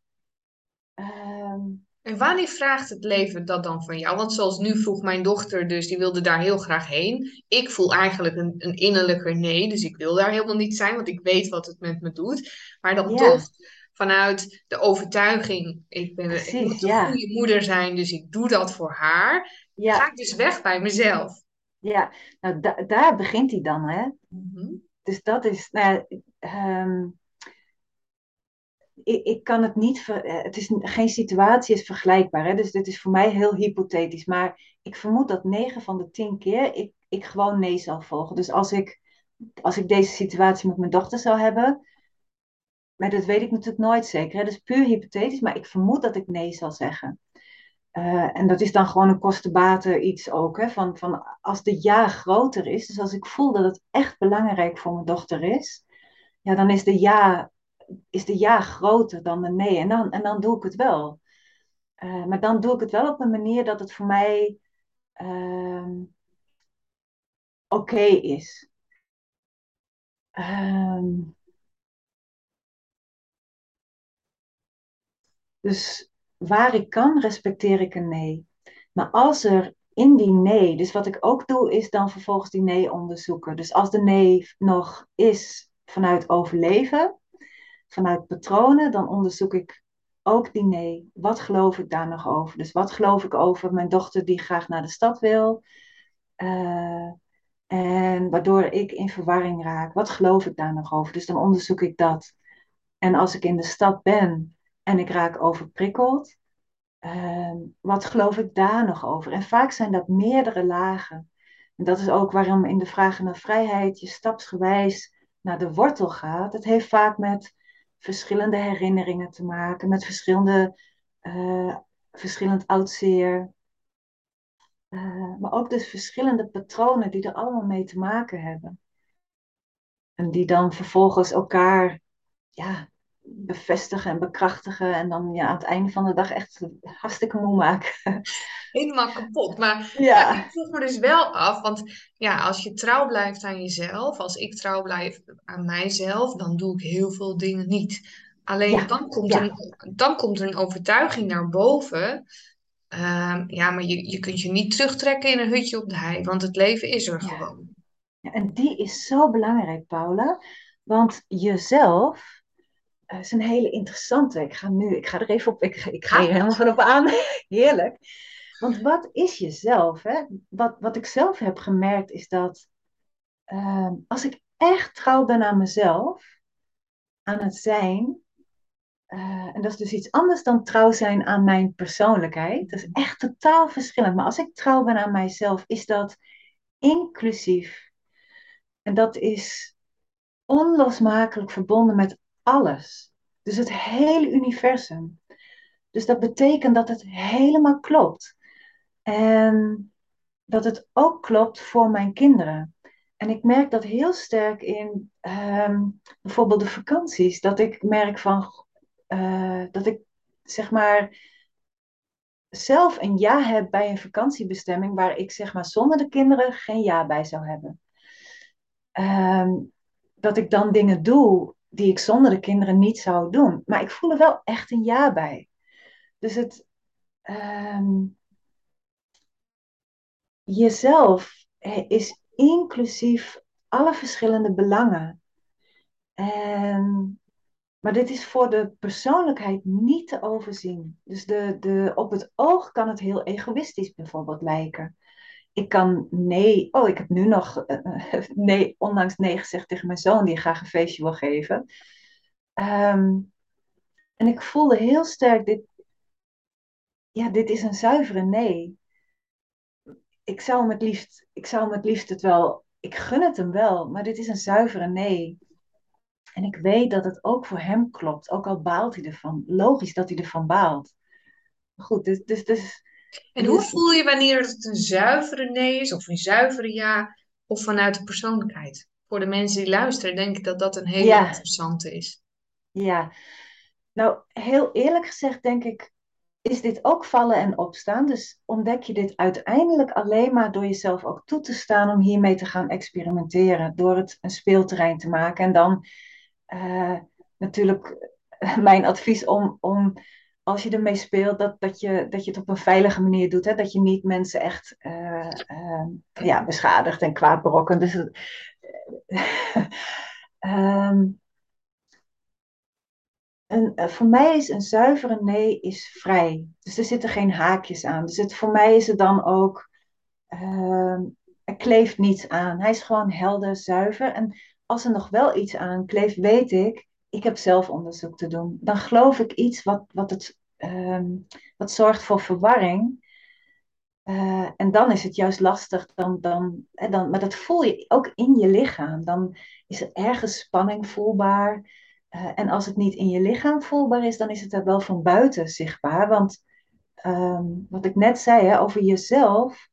ehm, En wanneer vraagt het leven dat dan van jou? Want zoals nu vroeg mijn dochter, dus die wilde daar heel graag heen. Ik voel eigenlijk een, een innerlijker nee, dus ik wil daar helemaal niet zijn, want ik weet wat het met me doet. Maar dan ja, toch vanuit de overtuiging, ik ben, ik moet een ja, goede moeder zijn, dus ik doe dat voor haar. Ga ik dus weg bij mezelf. ja. Nou, da- daar begint hij dan, hè? Mhm. Dus dat is, nou, ehm, ik, ik kan het niet, eh, het is geen situatie is vergelijkbaar. Hè? Dus dit is voor mij heel hypothetisch. Maar ik vermoed dat 9 van de 10 keer ik, ik gewoon nee zal volgen. Dus als ik, als ik deze situatie met mijn dochter zou hebben, maar dat weet ik natuurlijk nooit zeker. Hè? Dat is puur hypothetisch, maar ik vermoed dat ik nee zal zeggen. Uh, en dat is dan gewoon een kostenbaten iets ook. Hè? Van, van als de ja groter is, dus als ik voel dat het echt belangrijk voor mijn dochter is, ja, dan is de ja, is de ja groter dan de nee. En dan, en dan doe ik het wel. Uh, maar dan doe ik het wel op een manier dat het voor mij uh, oké is. Um, dus waar ik kan, respecteer ik een nee. Maar als er in die nee, dus wat ik ook doe, is dan vervolgens die nee onderzoeken. Dus als de nee nog is vanuit overleven, vanuit patronen, dan onderzoek ik ook die nee. Wat geloof ik daar nog over? Dus wat geloof ik over mijn dochter die graag naar de stad wil? Uh, en waardoor ik in verwarring raak. Wat geloof ik daar nog over? Dus dan onderzoek ik dat. En als ik in de stad ben, en ik raak overprikkeld. Uh, wat geloof ik daar nog over? En vaak zijn dat meerdere lagen. En dat is ook waarom in de vragen naar vrijheid je stapsgewijs naar de wortel gaat. Het heeft vaak met verschillende herinneringen te maken, met verschillende, uh, verschillend oudzeer. Uh, maar ook dus verschillende patronen die er allemaal mee te maken hebben. En die dan vervolgens elkaar ja, bevestigen en bekrachtigen. En dan ja, aan het einde van de dag echt hartstikke moe maken. Helemaal kapot. Maar ja. ik vroeg me dus wel af, want ja, als je trouw blijft aan jezelf, als ik trouw blijf aan mijzelf, dan doe ik heel veel dingen niet. Alleen dan, komt er, dan komt er een overtuiging naar boven. Ehm, ja, maar je, je kunt je niet terugtrekken in een hutje op de hei, want het leven is er gewoon. Ja, en die is zo belangrijk, Paula. Want jezelf, uh, is een hele interessante. Ik ga nu, ik ga er even op, ik, ik ga hier helemaal van op aan. Heerlijk. Want wat is jezelf? Hè? Wat, wat ik zelf heb gemerkt is dat uh, als ik echt trouw ben aan mezelf, aan het zijn, uh, en dat is dus iets anders dan trouw zijn aan mijn persoonlijkheid. Dat is echt totaal verschillend. Maar als ik trouw ben aan mijzelf, is dat inclusief. En dat is onlosmakelijk verbonden met alles. Dus het hele universum. Dus dat betekent dat het helemaal klopt. En dat het ook klopt voor mijn kinderen. En ik merk dat heel sterk in ehm, bijvoorbeeld de vakanties. Dat ik merk van uh, dat ik zeg maar zelf een ja heb bij een vakantiebestemming waar ik zeg maar zonder de kinderen geen ja bij zou hebben. Um, dat ik dan dingen doe die ik zonder de kinderen niet zou doen. Maar ik voel er wel echt een ja bij. Dus het. Um, jezelf is inclusief alle verschillende belangen. En, maar dit is voor de persoonlijkheid niet te overzien. Dus de, de, op het oog kan het heel egoïstisch bijvoorbeeld lijken. Ik kan nee, oh, ik heb nu nog uh, nee, onlangs nee gezegd tegen mijn zoon die graag een feestje wil geven. Um, en ik voelde heel sterk dit, ja, dit is een zuivere nee. Ik zou hem het liefst, ik zou hem het liefst het wel, ik gun het hem wel, maar dit is een zuivere nee. En ik weet dat het ook voor hem klopt, ook al baalt hij ervan. Logisch dat hij ervan baalt. Goed, dus, dus, dus en hoe voel je wanneer het een zuivere nee is, of een zuivere ja, of vanuit de persoonlijkheid? Voor de mensen die luisteren, denk ik dat dat een hele interessante is. Ja, nou heel eerlijk gezegd denk ik, is dit ook vallen en opstaan. Dus ontdek je dit uiteindelijk alleen maar door jezelf ook toe te staan om hiermee te gaan experimenteren. Door het een speelterrein te maken. En dan uh, natuurlijk mijn advies om, om als je ermee speelt, dat, dat, je, dat je het op een veilige manier doet. Hè? Dat je niet mensen echt uh, uh, ja, beschadigt en kwaad berokkent. Dus, um, een, uh, voor mij is een zuivere nee is vrij. Dus er zitten geen haakjes aan. Dus het, voor mij is het dan ook, ehm, er kleeft niets aan. Hij is gewoon helder, zuiver. En als er nog wel iets aan kleeft, weet ik, ik heb zelf onderzoek te doen. Dan geloof ik iets wat, wat, het, ehm, wat zorgt voor verwarring. Uh, en dan is het juist lastig, dan, dan, hè, dan, maar dat voel je ook in je lichaam. Dan is er ergens spanning voelbaar. Uh, en als het niet in je lichaam voelbaar is, dan is het er wel van buiten zichtbaar. Want um, wat ik net zei hè, over jezelf,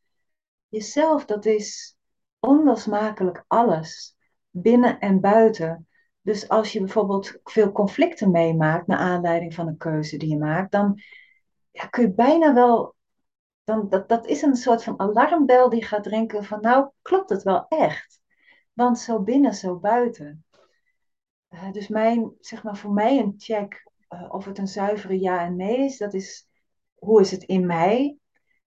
jezelf dat is onlosmakelijk alles, binnen en buiten. Dus als je bijvoorbeeld veel conflicten meemaakt naar aanleiding van een keuze die je maakt, dan ja, kun je bijna wel, dan, dat, dat is een soort van alarmbel die gaat drinken van nou klopt het wel echt. Want zo binnen, zo buiten. Uh, dus mijn, zeg maar voor mij een check uh, of het een zuivere ja en nee is, dat is hoe is het in mij,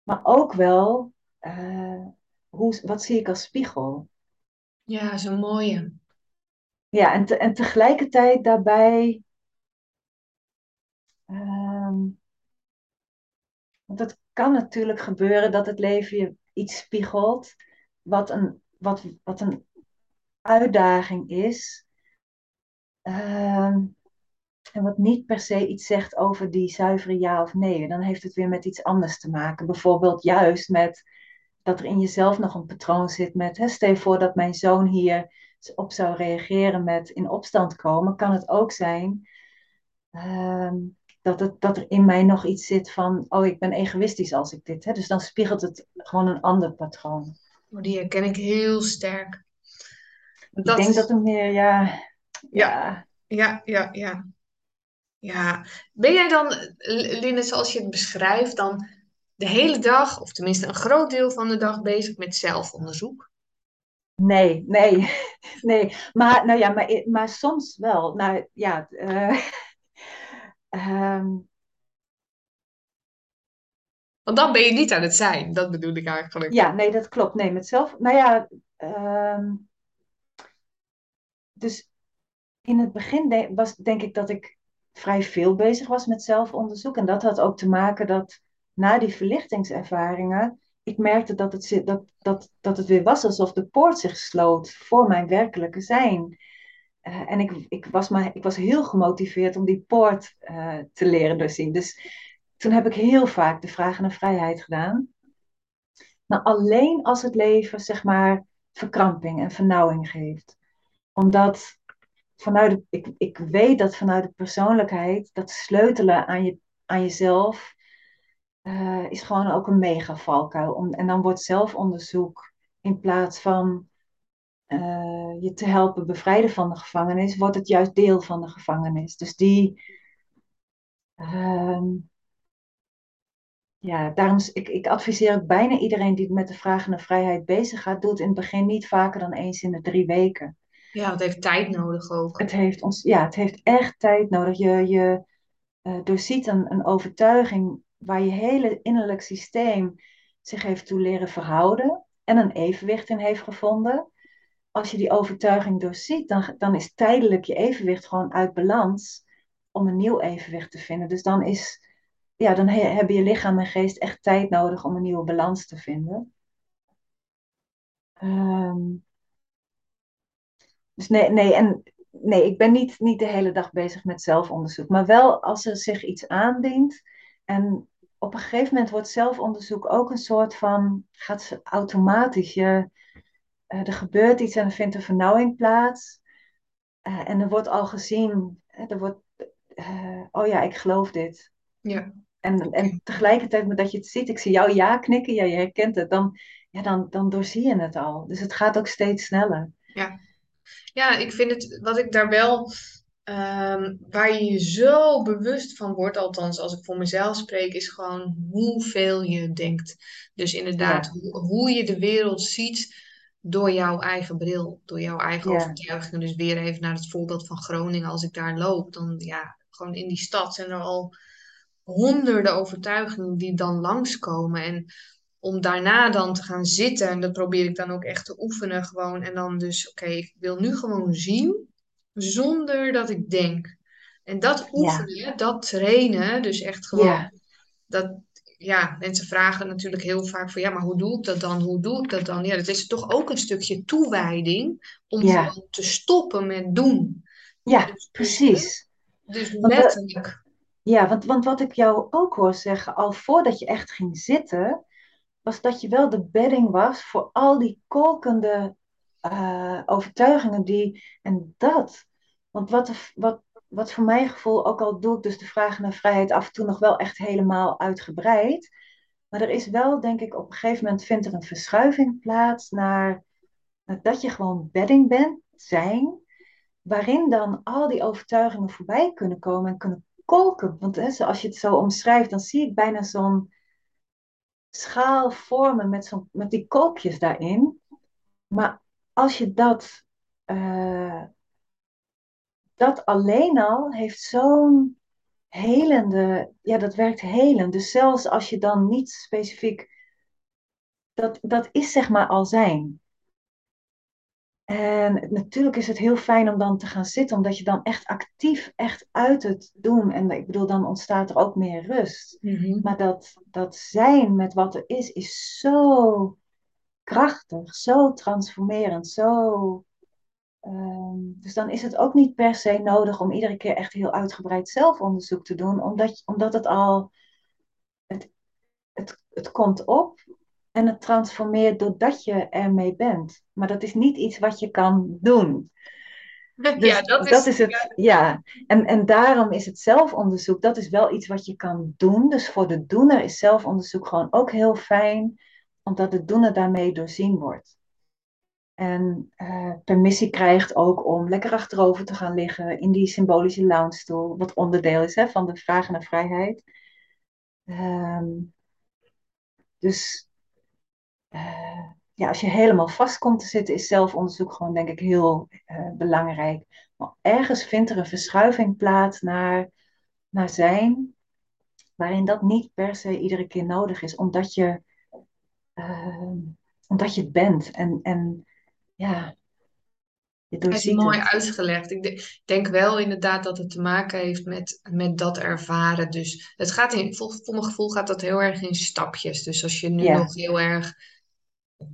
maar ook wel uh, hoe, wat zie ik als spiegel. Ja, zo mooie. Ja, en, en tegelijkertijd daarbij. Um, want het kan natuurlijk gebeuren dat het leven je iets spiegelt, wat een, wat, wat een uitdaging is. Um, en wat niet per se iets zegt over die zuivere ja of nee. Dan heeft het weer met iets anders te maken. Bijvoorbeeld juist met dat er in jezelf nog een patroon zit met, hè, stel voor dat mijn zoon hier op zou reageren met in opstand komen, kan het ook zijn uh, dat, het, dat er in mij nog iets zit van, oh ik ben egoïstisch als ik dit, hè, dus dan spiegelt het gewoon een ander patroon. Oh, die herken ik heel sterk. Dat ik denk is... dat er meer, ja, ja, ja, ja, ja. Ja, ben jij dan, Linne, zoals je het beschrijft, dan de hele dag, of tenminste een groot deel van de dag, bezig met zelfonderzoek? Nee, nee, nee. Maar, nou ja, maar, maar soms wel. Nou ja, uh, um... Want dan ben je niet aan het zijn, dat bedoel ik eigenlijk. Ja, nee, dat klopt. Nee, met zelf. Nou ja, um... dus in het begin de was denk ik dat ik vrij veel bezig was met zelfonderzoek. En dat had ook te maken dat na die verlichtingservaringen, ik merkte dat het, dat, dat, dat het weer was alsof de poort zich sloot voor mijn werkelijke zijn. Uh, en ik, ik, was maar, ik was heel gemotiveerd om die poort uh, te leren doorzien. Dus toen heb ik heel vaak de vragen naar vrijheid gedaan. Maar alleen als het leven, zeg maar, verkramping en vernauwing geeft. Omdat vanuit ik, ik weet dat vanuit de persoonlijkheid, dat sleutelen aan, je, aan jezelf, uh, is gewoon ook een mega valkuil. Om, en dan wordt zelfonderzoek in plaats van uh, je te helpen bevrijden van de gevangenis, wordt het juist deel van de gevangenis. Dus die. Uh, ja, daarom ik, ik adviseer bijna iedereen die met de vraag naar vrijheid bezig gaat, doet in het begin niet vaker dan eens in de drie weken. Ja, het heeft tijd nodig ook. Het heeft, ons, ja, het heeft echt tijd nodig. Je, je uh, doorziet een, een overtuiging waar je hele innerlijk systeem zich heeft toe leren verhouden en een evenwicht in heeft gevonden. Als je die overtuiging doorziet, dan, dan is tijdelijk je evenwicht gewoon uit balans om een nieuw evenwicht te vinden. Dus dan, is, ja, dan he, hebben je lichaam en geest echt tijd nodig om een nieuwe balans te vinden. Um, dus nee, nee, en nee, ik ben niet, niet de hele dag bezig met zelfonderzoek. Maar wel als er zich iets aandient. En op een gegeven moment wordt zelfonderzoek ook een soort van, gaat automatisch. Je, uh, er gebeurt iets en er vindt een vernauwing plaats. Uh, en er wordt al gezien, er wordt, uh, oh ja, ik geloof dit. Ja. En, en tegelijkertijd, met dat je het ziet, ik zie jou ja knikken, ja, je herkent het, dan, ja, dan, dan doorzie je het al. Dus het gaat ook steeds sneller. Ja. Ja, ik vind het, wat ik daar wel, um, waar je je zo bewust van wordt, althans als ik voor mezelf spreek, is gewoon hoeveel je denkt. Dus inderdaad, ja. hoe, hoe, je de wereld ziet door jouw eigen bril, door jouw eigen ja. overtuigingen. Dus weer even naar het voorbeeld van Groningen, als ik daar loop, dan ja, gewoon in die stad zijn er al honderden overtuigingen die dan langskomen. En om daarna dan te gaan zitten, en dat probeer ik dan ook echt te oefenen gewoon. En dan dus, oké, okay, ik wil nu gewoon zien, zonder dat ik denk. En dat oefenen, ja. dat trainen, dus echt gewoon, ja. dat, ja, mensen vragen natuurlijk heel vaak van, ja, maar hoe doe ik dat dan? Hoe doe ik dat dan? Ja, dat is toch ook een stukje toewijding om ja. te stoppen met doen. Ja, Dus, hè? precies. dus Want, we- letterlijk. ja, want, want wat ik jou ook hoor zeggen, al voordat je echt ging zitten, was dat je wel de bedding was voor al die kolkende eh, overtuigingen die, en dat. Want wat, wat, wat voor mijn gevoel, ook al doe ik dus de vraag naar vrijheid af en toe nog wel echt helemaal uitgebreid, maar er is wel, denk ik, op een gegeven moment vindt er een verschuiving plaats naar, dat je gewoon bedding bent, zijn, waarin dan al die overtuigingen voorbij kunnen komen en kunnen kolken. Want hè, je het zo omschrijft, dan zie ik bijna zo'n schaal vormen met, zo'n met die kolkjes daarin. Maar als je dat, eh, dat alleen al heeft zo'n helende, ja, dat werkt helend. Dus zelfs als je dan niet specifiek, dat, dat is zeg maar al zijn. En natuurlijk is het heel fijn om dan te gaan zitten, omdat je dan echt actief, echt uit het doen. En ik bedoel, dan ontstaat er ook meer rust. Mhm. Maar dat, dat zijn met wat er is, is zo krachtig, zo transformerend, zo. ehm, dus dan is het ook niet per se nodig om iedere keer echt heel uitgebreid zelfonderzoek te doen, omdat, omdat het al, het, het, het komt op en het transformeert doordat je ermee bent. Maar dat is niet iets wat je kan doen. Ja, Dus dat dat is. is het, ja. En, en daarom is het zelfonderzoek, dat is wel iets wat je kan doen. Dus voor de doener is zelfonderzoek gewoon ook heel fijn, omdat de doener daarmee doorzien wordt. En eh, permissie krijgt ook om lekker achterover te gaan liggen in die symbolische loungestoel, wat onderdeel is hè, van de vragen naar vrijheid. Ehm, dus eh, ja, als je helemaal vast komt te zitten, is zelfonderzoek gewoon, denk ik, heel eh, belangrijk. Maar ergens vindt er een verschuiving plaats naar, naar zijn, waarin dat niet per se iedere keer nodig is, omdat je, eh, omdat je het bent. En, en ja, je Het is mooi het. uitgelegd. Ik de- denk wel inderdaad dat het te maken heeft met, met dat ervaren. Dus het gaat in, voor mijn gevoel gaat dat heel erg in stapjes. Dus als je nu Ja, nog heel erg,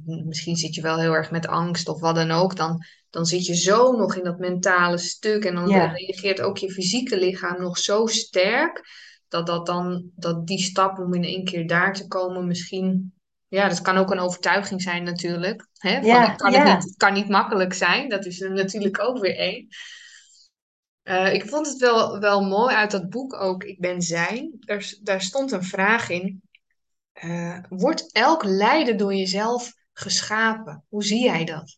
misschien zit je wel heel erg met angst of wat dan ook, dan, dan zit je zo nog in dat mentale stuk. En dan ja, reageert ook je fysieke lichaam nog zo sterk, dat, dat dan, dat die stap om in één keer daar te komen misschien. Ja, dat kan ook een overtuiging zijn natuurlijk. Hè? Van ja, kan het niet, het kan niet makkelijk zijn. Dat is er natuurlijk ook weer één. Eh, ik vond het wel, wel mooi uit dat boek ook, Ik ben zijn. Daar, daar stond een vraag in. eh, wordt elk lijden door jezelf geschapen? Hoe zie jij dat?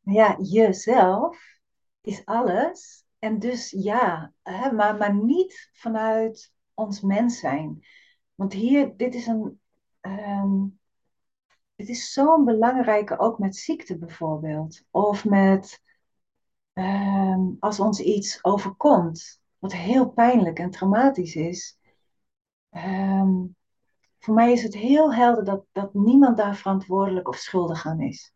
Ja, jezelf is alles. En dus ja, hè, maar, maar niet vanuit ons mens zijn. Want hier, dit is een, ehm, dit is zo'n belangrijke, ook met ziekte bijvoorbeeld. Of met ehm, als ons iets overkomt, wat heel pijnlijk en traumatisch is. Ehm, voor mij is het heel helder dat, dat niemand daar verantwoordelijk of schuldig aan is.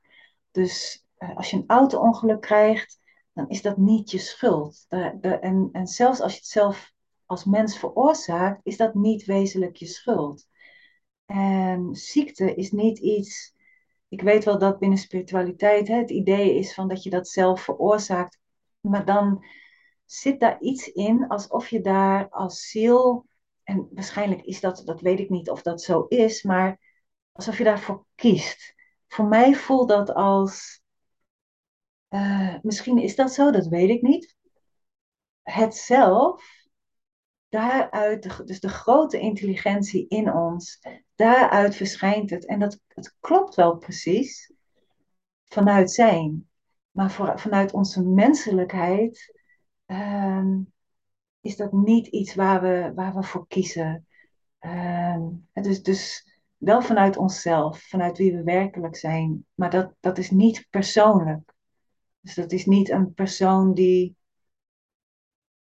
Dus eh, als je een auto-ongeluk krijgt, dan is dat niet je schuld. En, en zelfs als je het zelf als mens veroorzaakt, is dat niet wezenlijk je schuld. En ziekte is niet iets. Ik weet wel dat binnen spiritualiteit hè, het idee is van dat je dat zelf veroorzaakt. Maar dan zit daar iets in alsof je daar als ziel. En waarschijnlijk is dat, dat weet ik niet of dat zo is, maar alsof je daarvoor kiest. Voor mij voelt dat als. eh, misschien is dat zo, dat weet ik niet. Het zelf daaruit, dus de grote intelligentie in ons, daaruit verschijnt het. En dat het klopt wel precies vanuit zijn. Maar vanuit onze menselijkheid ehm, is dat niet iets waar we, waar we voor kiezen. Ehm, dus, dus wel vanuit onszelf, vanuit wie we werkelijk zijn. Maar dat, dat is niet persoonlijk. Dus dat is niet een persoon die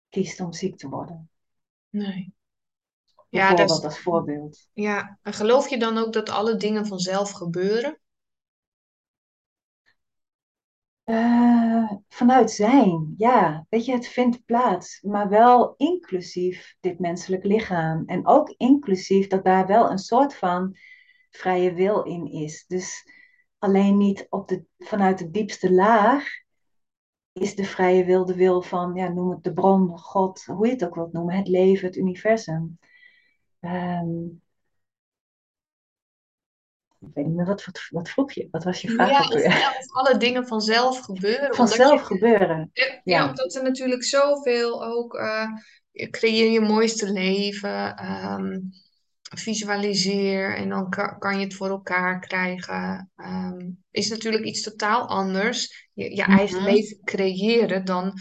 kiest om ziek te worden. Nee. Ja, dat is, als voorbeeld. ja. En geloof je dan ook dat alle dingen vanzelf gebeuren? Eh, vanuit zijn, ja. Weet je, het vindt plaats, maar wel inclusief dit menselijk lichaam. En ook inclusief dat daar wel een soort van vrije wil in is. Dus alleen niet op de, vanuit de diepste laag is de vrije wil de wil van, ja, noem het de bron, God, hoe je het ook wilt noemen, het leven, het universum. Ehm, ik weet niet meer, wat, wat, wat vroeg je? Wat was je vraag Ja, of, weer? ja, of alle dingen vanzelf gebeuren. Omdat Vanzelf je, gebeuren. ja, ja, omdat er natuurlijk zoveel ook, eh, je creëer je mooiste leven, ehm, visualiseer en dan kan, kan je het voor elkaar krijgen. Ehm, is natuurlijk iets totaal anders. Je, je eigen Mhm. leven creëren dan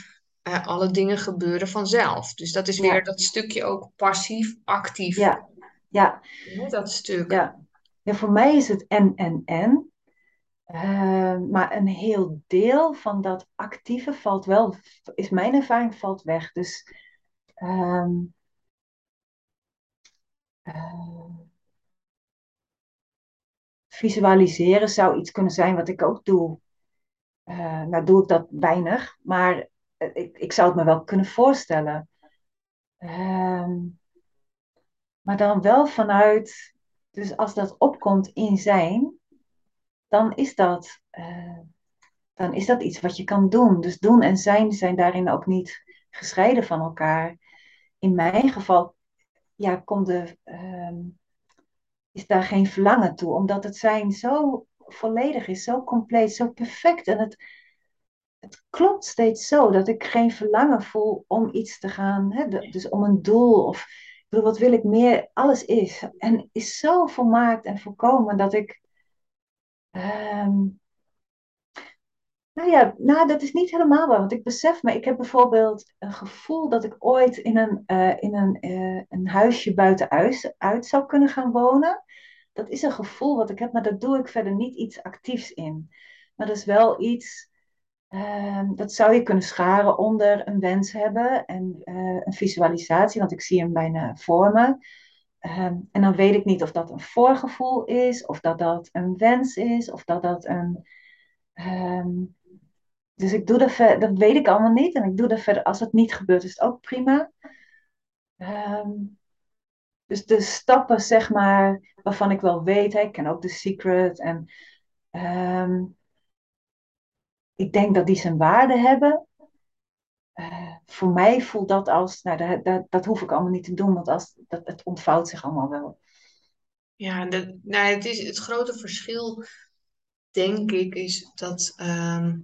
eh, alle dingen gebeuren vanzelf. Dus dat is weer ja, dat stukje ook passief, actief. ja, ja, dat stuk. ja. Ja, voor mij is het en, en, en. Eh, maar een heel deel van dat actieve valt wel, is mijn ervaring, valt weg. Dus ehm, eh, visualiseren zou iets kunnen zijn wat ik ook doe. Eh, nou doe ik dat weinig, maar eh, ik, ik zou het me wel kunnen voorstellen. Ehm, maar dan wel vanuit, dus als dat opkomt in zijn, dan is dat, eh, dan is dat iets wat je kan doen. Dus doen en zijn zijn daarin ook niet gescheiden van elkaar. In mijn geval ja, komt de, ehm, is daar geen verlangen toe, omdat het zijn zo volledig is, zo compleet, zo perfect. En het, het klopt steeds zo dat ik geen verlangen voel om iets te gaan, hè, dus om een doel of bedoel, wat wil ik meer? Alles is en is zo volmaakt en volkomen dat ik, ehm, nou ja, nou dat is niet helemaal waar, want ik besef me, ik heb bijvoorbeeld een gevoel dat ik ooit in een, eh, in een, eh, een huisje buiten uit zou kunnen gaan wonen. Dat is een gevoel wat ik heb, maar daar doe ik verder niet iets actiefs in. Maar dat is wel iets. Ehm, dat zou je kunnen scharen onder een wens hebben en eh, een visualisatie, want ik zie hem bijna voor me. Ehm, en dan weet ik niet of dat een voorgevoel is, of dat dat een wens is, of dat dat een. ehm, dus ik doe dat verder, dat weet ik allemaal niet. En ik doe dat verder, als het niet gebeurt, is het ook prima. Dus de stappen, zeg maar, waarvan ik wel weet, ik ken ook The Secret. En ehm, ik denk dat die zijn waarde hebben. Eh, voor mij voelt dat als, nou, dat, dat, hoef ik allemaal niet te doen, want als, dat, het ontvouwt zich allemaal wel. Ja, dat, nou, het is het grote verschil denk ik, is dat, ehm,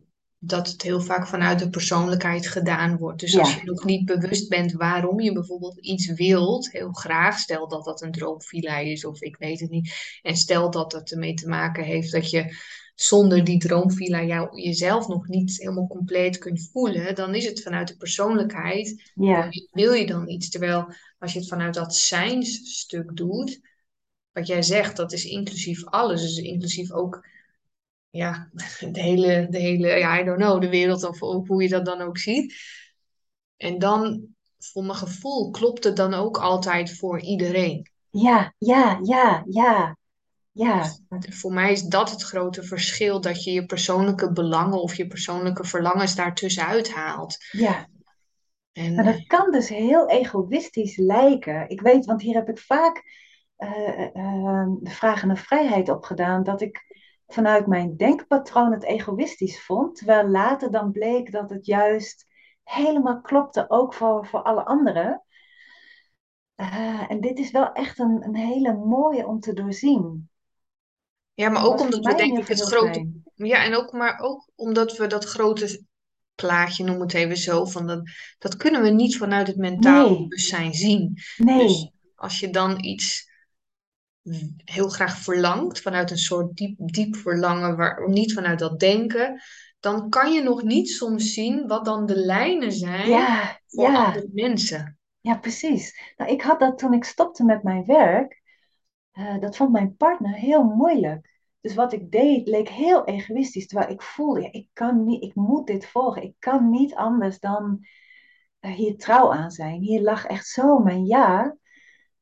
dat het heel vaak vanuit de persoonlijkheid gedaan wordt. Dus als je nog niet bewust bent waarom je bijvoorbeeld iets wilt, heel graag, stel dat dat een droomvilla is of ik weet het niet, en stel dat het ermee te maken heeft dat je zonder die droomvilla jou, jezelf nog niet helemaal compleet kunt voelen, dan is het vanuit de persoonlijkheid, wil ja, je, wil je dan iets. Terwijl als je het vanuit dat zijnsstuk doet, wat jij zegt, dat is inclusief alles, dus inclusief ook ja, de hele, de hele, ja, I don't know, de wereld of, of hoe je dat dan ook ziet. En dan, voor mijn gevoel, klopt het dan ook altijd voor iedereen. ja, ja, ja, ja, ja, Dus voor mij is dat het grote verschil, dat je je persoonlijke belangen of je persoonlijke verlangens daartussenuit haalt. ja. En Maar dat kan dus heel egoïstisch lijken. Ik weet, want hier heb ik vaak eh, eh, de vraag naar vrijheid opgedaan, dat ik vanuit mijn denkpatroon het egoïstisch vond, terwijl later dan bleek dat het juist helemaal klopte, ook voor, voor alle anderen. Eh, en dit is wel echt een, een hele mooie om te doorzien. ja, maar ook omdat we denk ik het grote, ja, en ook, maar ook omdat we dat grote plaatje, noem het even zo, van dat, dat kunnen we niet vanuit het mentale Nee, bewustzijn zien. Dus nee, als je dan iets heel graag verlangt, vanuit een soort diep, diep verlangen, waar, niet vanuit dat denken, dan kan je nog niet soms zien wat dan de lijnen zijn ja, voor ja, andere mensen. ja, precies. Nou, ik had dat toen ik stopte met mijn werk. Eh, dat vond mijn partner heel moeilijk. Dus wat ik deed leek heel egoïstisch. Terwijl ik voelde, ja, ik kan niet, ik moet dit volgen. Ik kan niet anders dan eh, hier trouw aan zijn. Hier lag echt zo mijn ja.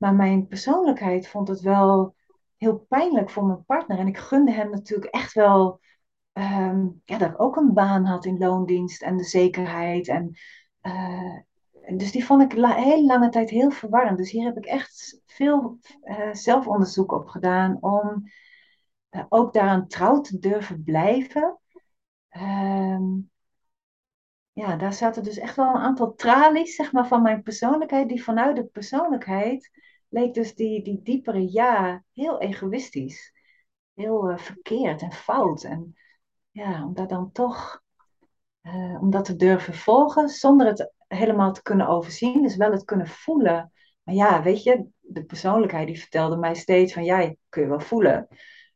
Maar mijn persoonlijkheid vond het wel heel pijnlijk voor mijn partner. En ik gunde hem natuurlijk echt wel ehm, ja, dat ook een baan had in loondienst en de zekerheid. En, eh, dus die vond ik la heel lange tijd heel verwarrend. Dus hier heb ik echt veel eh, zelfonderzoek op gedaan om eh, ook daaraan trouw te durven blijven. Ehm, ja, daar zaten dus echt wel een aantal tralies, zeg maar, van mijn persoonlijkheid, die vanuit de persoonlijkheid leek dus die, die diepere ja heel egoïstisch, heel eh, verkeerd en fout. En ja, om dat dan toch, om dat te durven volgen, zonder het helemaal te kunnen overzien, dus wel het kunnen voelen. Maar ja, weet je, de persoonlijkheid die vertelde mij steeds van, ja, kun je wel voelen.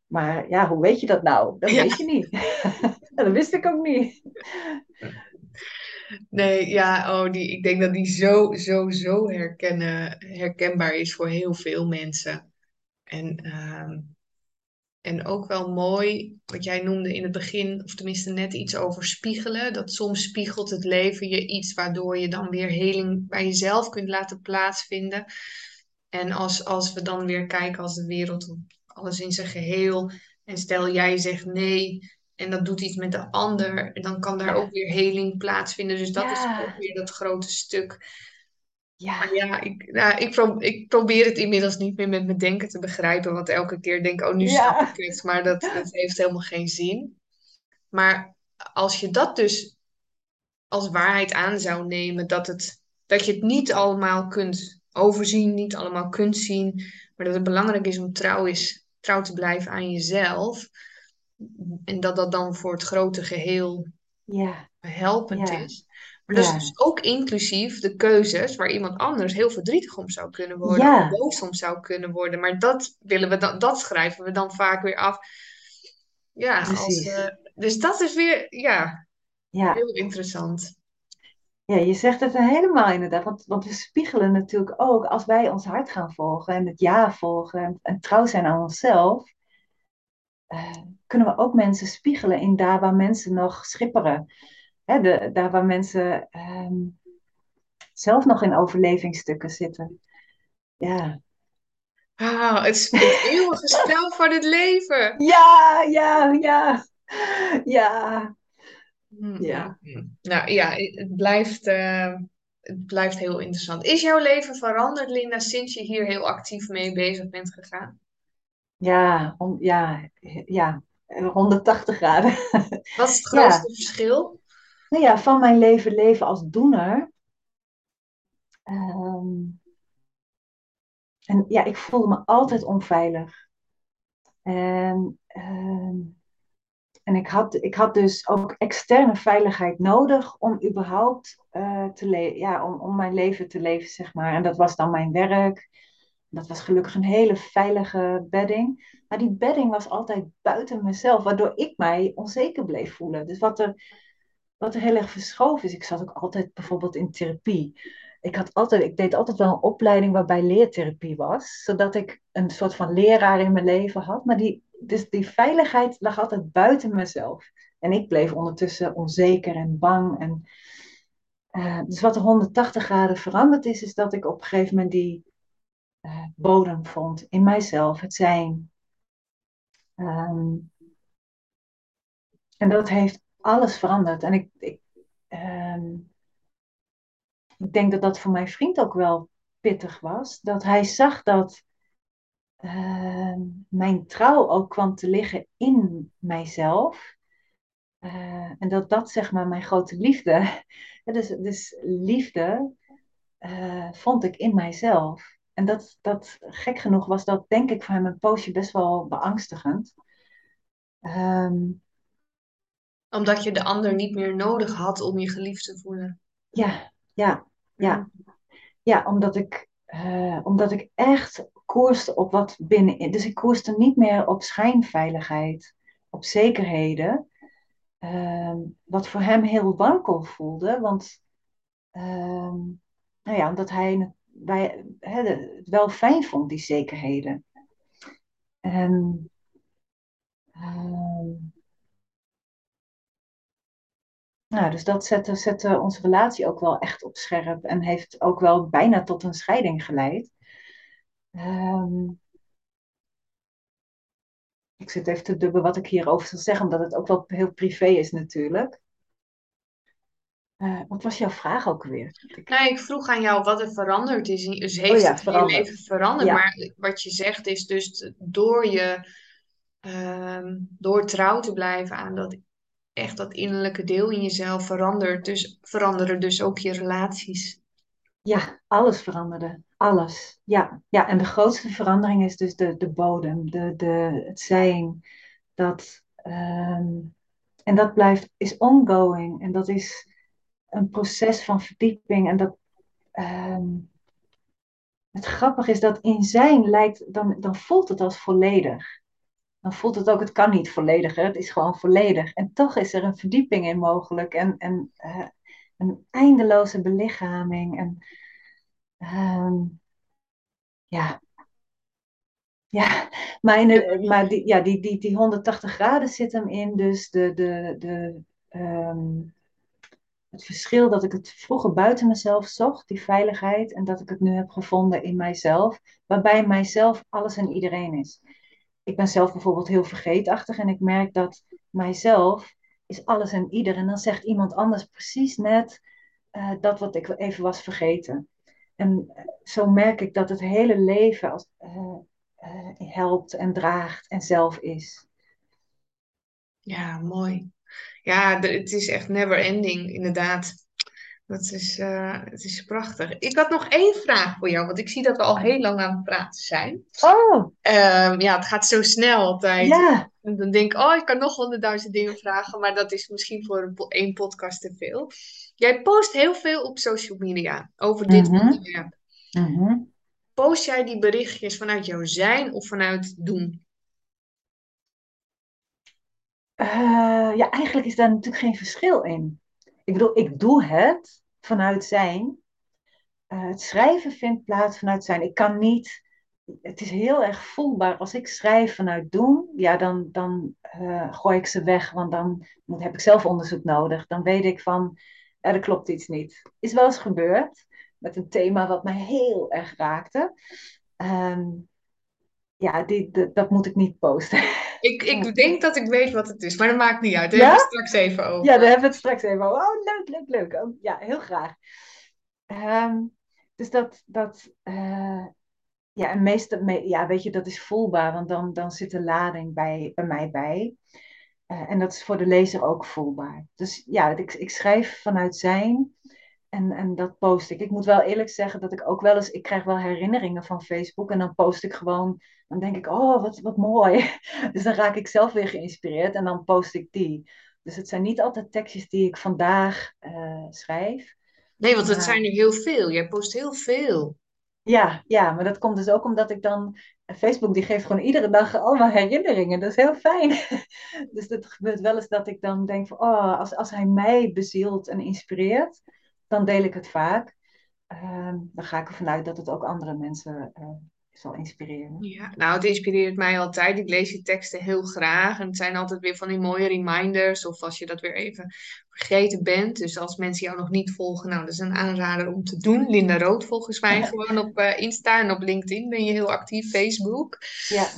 Maar ja, hoe weet je dat nou? Dat Ja. weet je niet. dat wist ik ook niet. Nee, ja, oh, die, ik denk dat die zo, zo, zo herkenbaar is voor heel veel mensen. En, ehm, en ook wel mooi, wat jij noemde in het begin, of tenminste net iets over spiegelen. Dat soms spiegelt het leven je iets waardoor je dan weer heling bij jezelf kunt laten plaatsvinden. En als, als we dan weer kijken als de wereld, alles in zijn geheel. En stel jij zegt nee en dat doet iets met de ander, dan kan daar ook weer heling plaatsvinden. Dus dat is ook weer dat grote stuk. Ja, Maar ja, ik, nou, ik, pro- ik probeer het inmiddels niet meer met mijn denken te begrijpen. Want elke keer denk ik, oh, nu snap ik het. Maar dat, dat heeft helemaal geen zin. Maar als je dat dus als waarheid aan zou nemen, dat, het, dat je het niet allemaal kunt overzien, niet allemaal kunt zien, maar dat het belangrijk is om trouw, is, trouw te blijven aan jezelf. En dat dat dan voor het grote geheel ja, helpend Ja. is. Maar dat is dus ook inclusief de keuzes waar iemand anders heel verdrietig om zou kunnen worden, Ja. boos om zou kunnen worden. Maar dat willen we dan, dat schrijven we dan vaak weer af. Ja, als, eh, dus dat is weer, ja, ja. heel interessant. Ja, je zegt het helemaal inderdaad. Want, want we spiegelen natuurlijk ook als wij ons hart gaan volgen en het ja volgen en, en trouw zijn aan onszelf. Eh, kunnen we ook mensen spiegelen in daar waar mensen nog schipperen. Hè, de, daar waar mensen ehm, zelf nog in overlevingsstukken zitten. Ja, Ah, het, is het eeuwige spel van het leven. ja, ja, ja. Ja, Mm, Ja. Nou ja, het blijft, eh, het blijft heel interessant. Is jouw leven veranderd, Linda, sinds je hier heel actief mee bezig bent gegaan? Ja, om, ja, ja, 180 graden. Wat is het Ja. grootste verschil? Nou ja, van mijn leven leven als doener. Ehm, en ja, ik voelde me altijd onveilig. En, ehm, en ik, had, ik had dus ook externe veiligheid nodig om überhaupt eh, te ja, om, om mijn leven te leven, zeg maar. En dat was dan mijn werk. Dat was gelukkig een hele veilige bedding. Maar die bedding was altijd buiten mezelf, waardoor ik mij onzeker bleef voelen. Dus wat er, wat er heel erg verschoven is, ik zat ook altijd bijvoorbeeld in therapie. Ik, had altijd, ik deed altijd wel een opleiding waarbij leertherapie was, zodat ik een soort van leraar in mijn leven had. Maar die, dus die veiligheid lag altijd buiten mezelf. En ik bleef ondertussen onzeker en bang. En, eh, dus wat er 180 graden veranderd is, is dat ik op een gegeven moment die eh, bodem vond in mijzelf, het zijn. Ehm, en dat heeft alles veranderd. En ik, ik, ehm, ik denk dat dat voor mijn vriend ook wel pittig was. Dat hij zag dat ehm, mijn trouw ook kwam te liggen in mijzelf. Eh, en dat dat zeg maar mijn grote liefde. dus, dus liefde eh, vond ik in mijzelf. En dat, dat, gek genoeg was dat denk ik voor hem een poosje best wel beangstigend. Ehm, Omdat je de ander niet meer nodig had om je geliefd te voelen. ja, ja, ja. Ja, omdat ik, eh, omdat ik echt koerste op wat binnenin. Dus ik koerste niet meer op schijnveiligheid, op zekerheden. Ehm, wat voor hem heel wankel voelde. Want, ehm, nou ja, omdat hij bij, het wel fijn vond, die zekerheden. En, ehm, nou, dus dat zette, zette onze relatie ook wel echt op scherp. En heeft ook wel bijna tot een scheiding geleid. Ehm, ik zit even te dubben wat ik hierover zal zeggen, omdat het ook wel heel privé is natuurlijk. Eh, wat was jouw vraag ook weer? Ik- Nee, ik vroeg aan jou wat er veranderd is. Dus heeft Oh ja, het in je veranderd. leven veranderd? Ja. Maar wat je zegt is dus door je, ehm, door trouw te blijven aan dat echt dat innerlijke deel in jezelf verandert. Dus veranderen dus ook je relaties. Ja, alles veranderde. Alles. Ja, ja. en de grootste verandering is dus de, de bodem, de, de, het zijn. Dat, ehm, en dat blijft, is ongoing. En dat is een proces van verdieping. En dat, ehm, het grappige is dat in zijn lijkt, dan, dan voelt het als volledig. Dan voelt het ook, het kan niet volledig, hè? het is gewoon volledig. En toch is er een verdieping in mogelijk. En, en uh, een eindeloze belichaming. En um, ja, ja, maar, in de, maar die, ja, die, die, die 180 graden zit hem in. Dus de, de, de, um, het verschil dat ik het vroeger buiten mezelf zocht, die veiligheid, en dat ik het nu heb gevonden in mijzelf, waarbij mijzelf alles en iedereen is. Ik ben zelf bijvoorbeeld heel vergeetachtig en ik merk dat mijzelf is alles en ieder. En dan zegt iemand anders precies net uh, dat wat ik even was vergeten. En zo merk ik dat het hele leven als, uh, helpt en draagt en zelf is. Ja, mooi. Ja, het is echt never ending, inderdaad. Dat is, uh, het is prachtig. Ik had nog één vraag voor jou, want ik zie dat we al heel lang aan het praten zijn. Oh! Um, ja, het gaat zo snel altijd. Ja. En dan denk ik, oh, ik kan nog honderdduizend dingen vragen, maar dat is misschien voor één podcast te veel. Jij post heel veel op social media over dit Mhm. onderwerp. Mhm. Post jij die berichtjes vanuit jouw zijn of vanuit doen? Eh, ja, eigenlijk is daar natuurlijk geen verschil in. Ik bedoel, ik doe het vanuit zijn. Eh, het schrijven vindt plaats vanuit zijn. Ik kan niet. Het is heel erg voelbaar. Als ik schrijf vanuit doen, ja, dan, dan eh, gooi ik ze weg. Want dan heb ik zelf onderzoek nodig. Dan weet ik van, er klopt iets niet. Is wel eens gebeurd met een thema wat mij heel erg raakte. Ehm, ja, die, dat moet ik niet posten. Ik, ik denk dat ik weet wat het is, maar dat maakt niet uit. Daar Ja? hebben we het straks even over. Ja, daar hebben we het straks even over. Oh, leuk, leuk, leuk. Oh, ja, heel graag. Ehm, dus dat, dat eh, ja, en meeste, me- ja, weet je, dat is voelbaar, want dan, dan zit de lading bij, bij mij bij. Eh, en dat is voor de lezer ook voelbaar. Dus ja, ik, ik schrijf vanuit zijn en, en dat post ik. Ik moet wel eerlijk zeggen dat ik ook wel eens, ik krijg wel herinneringen van Facebook en dan post ik gewoon, dan denk ik, oh, wat, wat mooi. Dus dan raak ik zelf weer geïnspireerd en dan post ik die. Dus het zijn niet altijd tekstjes die ik vandaag eh, schrijf. Nee, want het Maar- zijn er heel veel. Jij post heel veel. Ja, ja, maar dat komt dus ook omdat ik dan. Facebook die geeft gewoon iedere dag allemaal herinneringen. Dat is heel fijn. Dus het gebeurt wel eens dat ik dan denk van, oh, als, als hij mij bezielt en inspireert, dan deel ik het vaak. Ehm, dan ga ik ervan uit dat het ook andere mensen eh, zal inspireren. Ja, nou, het inspireert mij altijd. Ik lees je teksten heel graag. En het zijn altijd weer van die mooie reminders. Of als je dat weer even vergeten bent. Dus als mensen jou nog niet volgen, nou, dat is een aanrader om te doen. Linda Rood volgens mij gewoon op eh, Insta en op LinkedIn ben je heel actief. Facebook. Ja,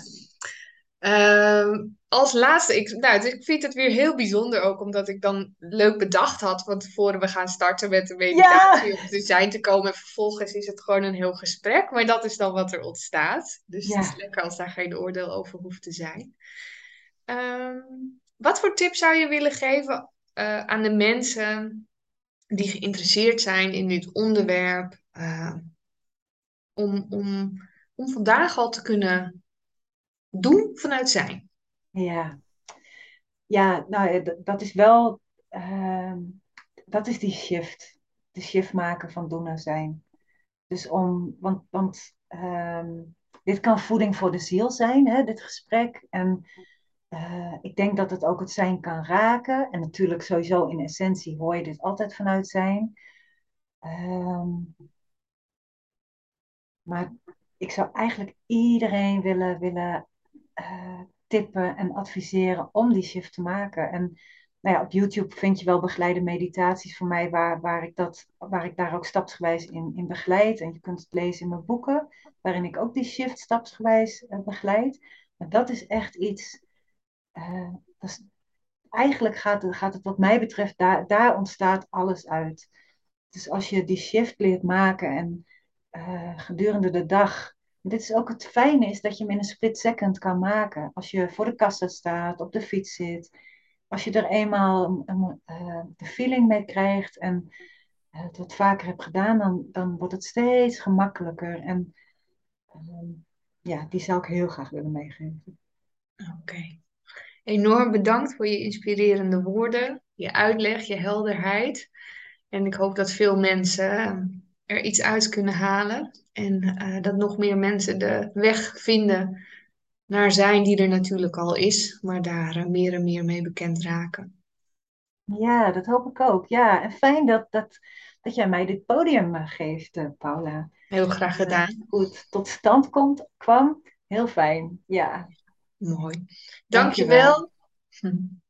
Ehm, als laatste, ik, nou, dus ik vind het weer heel bijzonder ook, omdat ik dan leuk bedacht had van tevoren, we gaan starten met de meditatie om te zijn te komen. En vervolgens is het gewoon een heel gesprek, maar dat is dan wat er ontstaat. Dus het is lekker als daar geen oordeel over hoeft te zijn. Ehm, wat voor tips zou je willen geven eh, aan de mensen die geïnteresseerd zijn in dit onderwerp, eh, om, om, om vandaag al te kunnen doen vanuit zijn? ja. Ja, nou, dat- dat is wel. ehm, dat is die shift. De shift maken van doen naar zijn. Dus om, want, want ehm, dit kan voeding voor de ziel zijn, hè, dit gesprek. En eh, ik denk dat het ook het zijn kan raken. En natuurlijk sowieso in essentie hoor je dit altijd vanuit zijn. Ehm, maar ik zou eigenlijk iedereen willen, willen eh, tippen en adviseren om die shift te maken. En nou ja, op YouTube vind je wel begeleide meditaties van mij, waar, waar, ik, dat, waar ik daar ook stapsgewijs in, in begeleid. En je kunt het lezen in mijn boeken, waarin ik ook die shift stapsgewijs eh, begeleid. Maar dat is echt iets. eh, dat is, eigenlijk gaat het, gaat het, wat mij betreft, daar, daar ontstaat alles uit. Dus als je die shift leert maken en gedurende de dag. Dit is ook het fijne, is dat je hem in een split second kan maken. Als je voor de kassa staat, op de fiets zit. als je er eenmaal een, een, de feeling mee krijgt en het wat vaker hebt gedaan, dan, dan wordt het steeds gemakkelijker. En ehm, ja, die zou ik heel graag willen meegeven. Oké. Enorm bedankt voor je inspirerende woorden, je uitleg, je helderheid. En ik hoop dat veel mensen eh, er iets uit kunnen halen. En uh, dat nog meer mensen de weg vinden naar zijn die er natuurlijk al is, maar daar uh, meer en meer mee bekend raken. Ja, dat hoop ik ook. Ja, en fijn dat, dat, dat jij mij dit podium geeft, Paula. Heel graag gedaan. Hoe het tot stand komt, kwam. Heel fijn, ja. Mooi. Dankjewel. Dankjewel.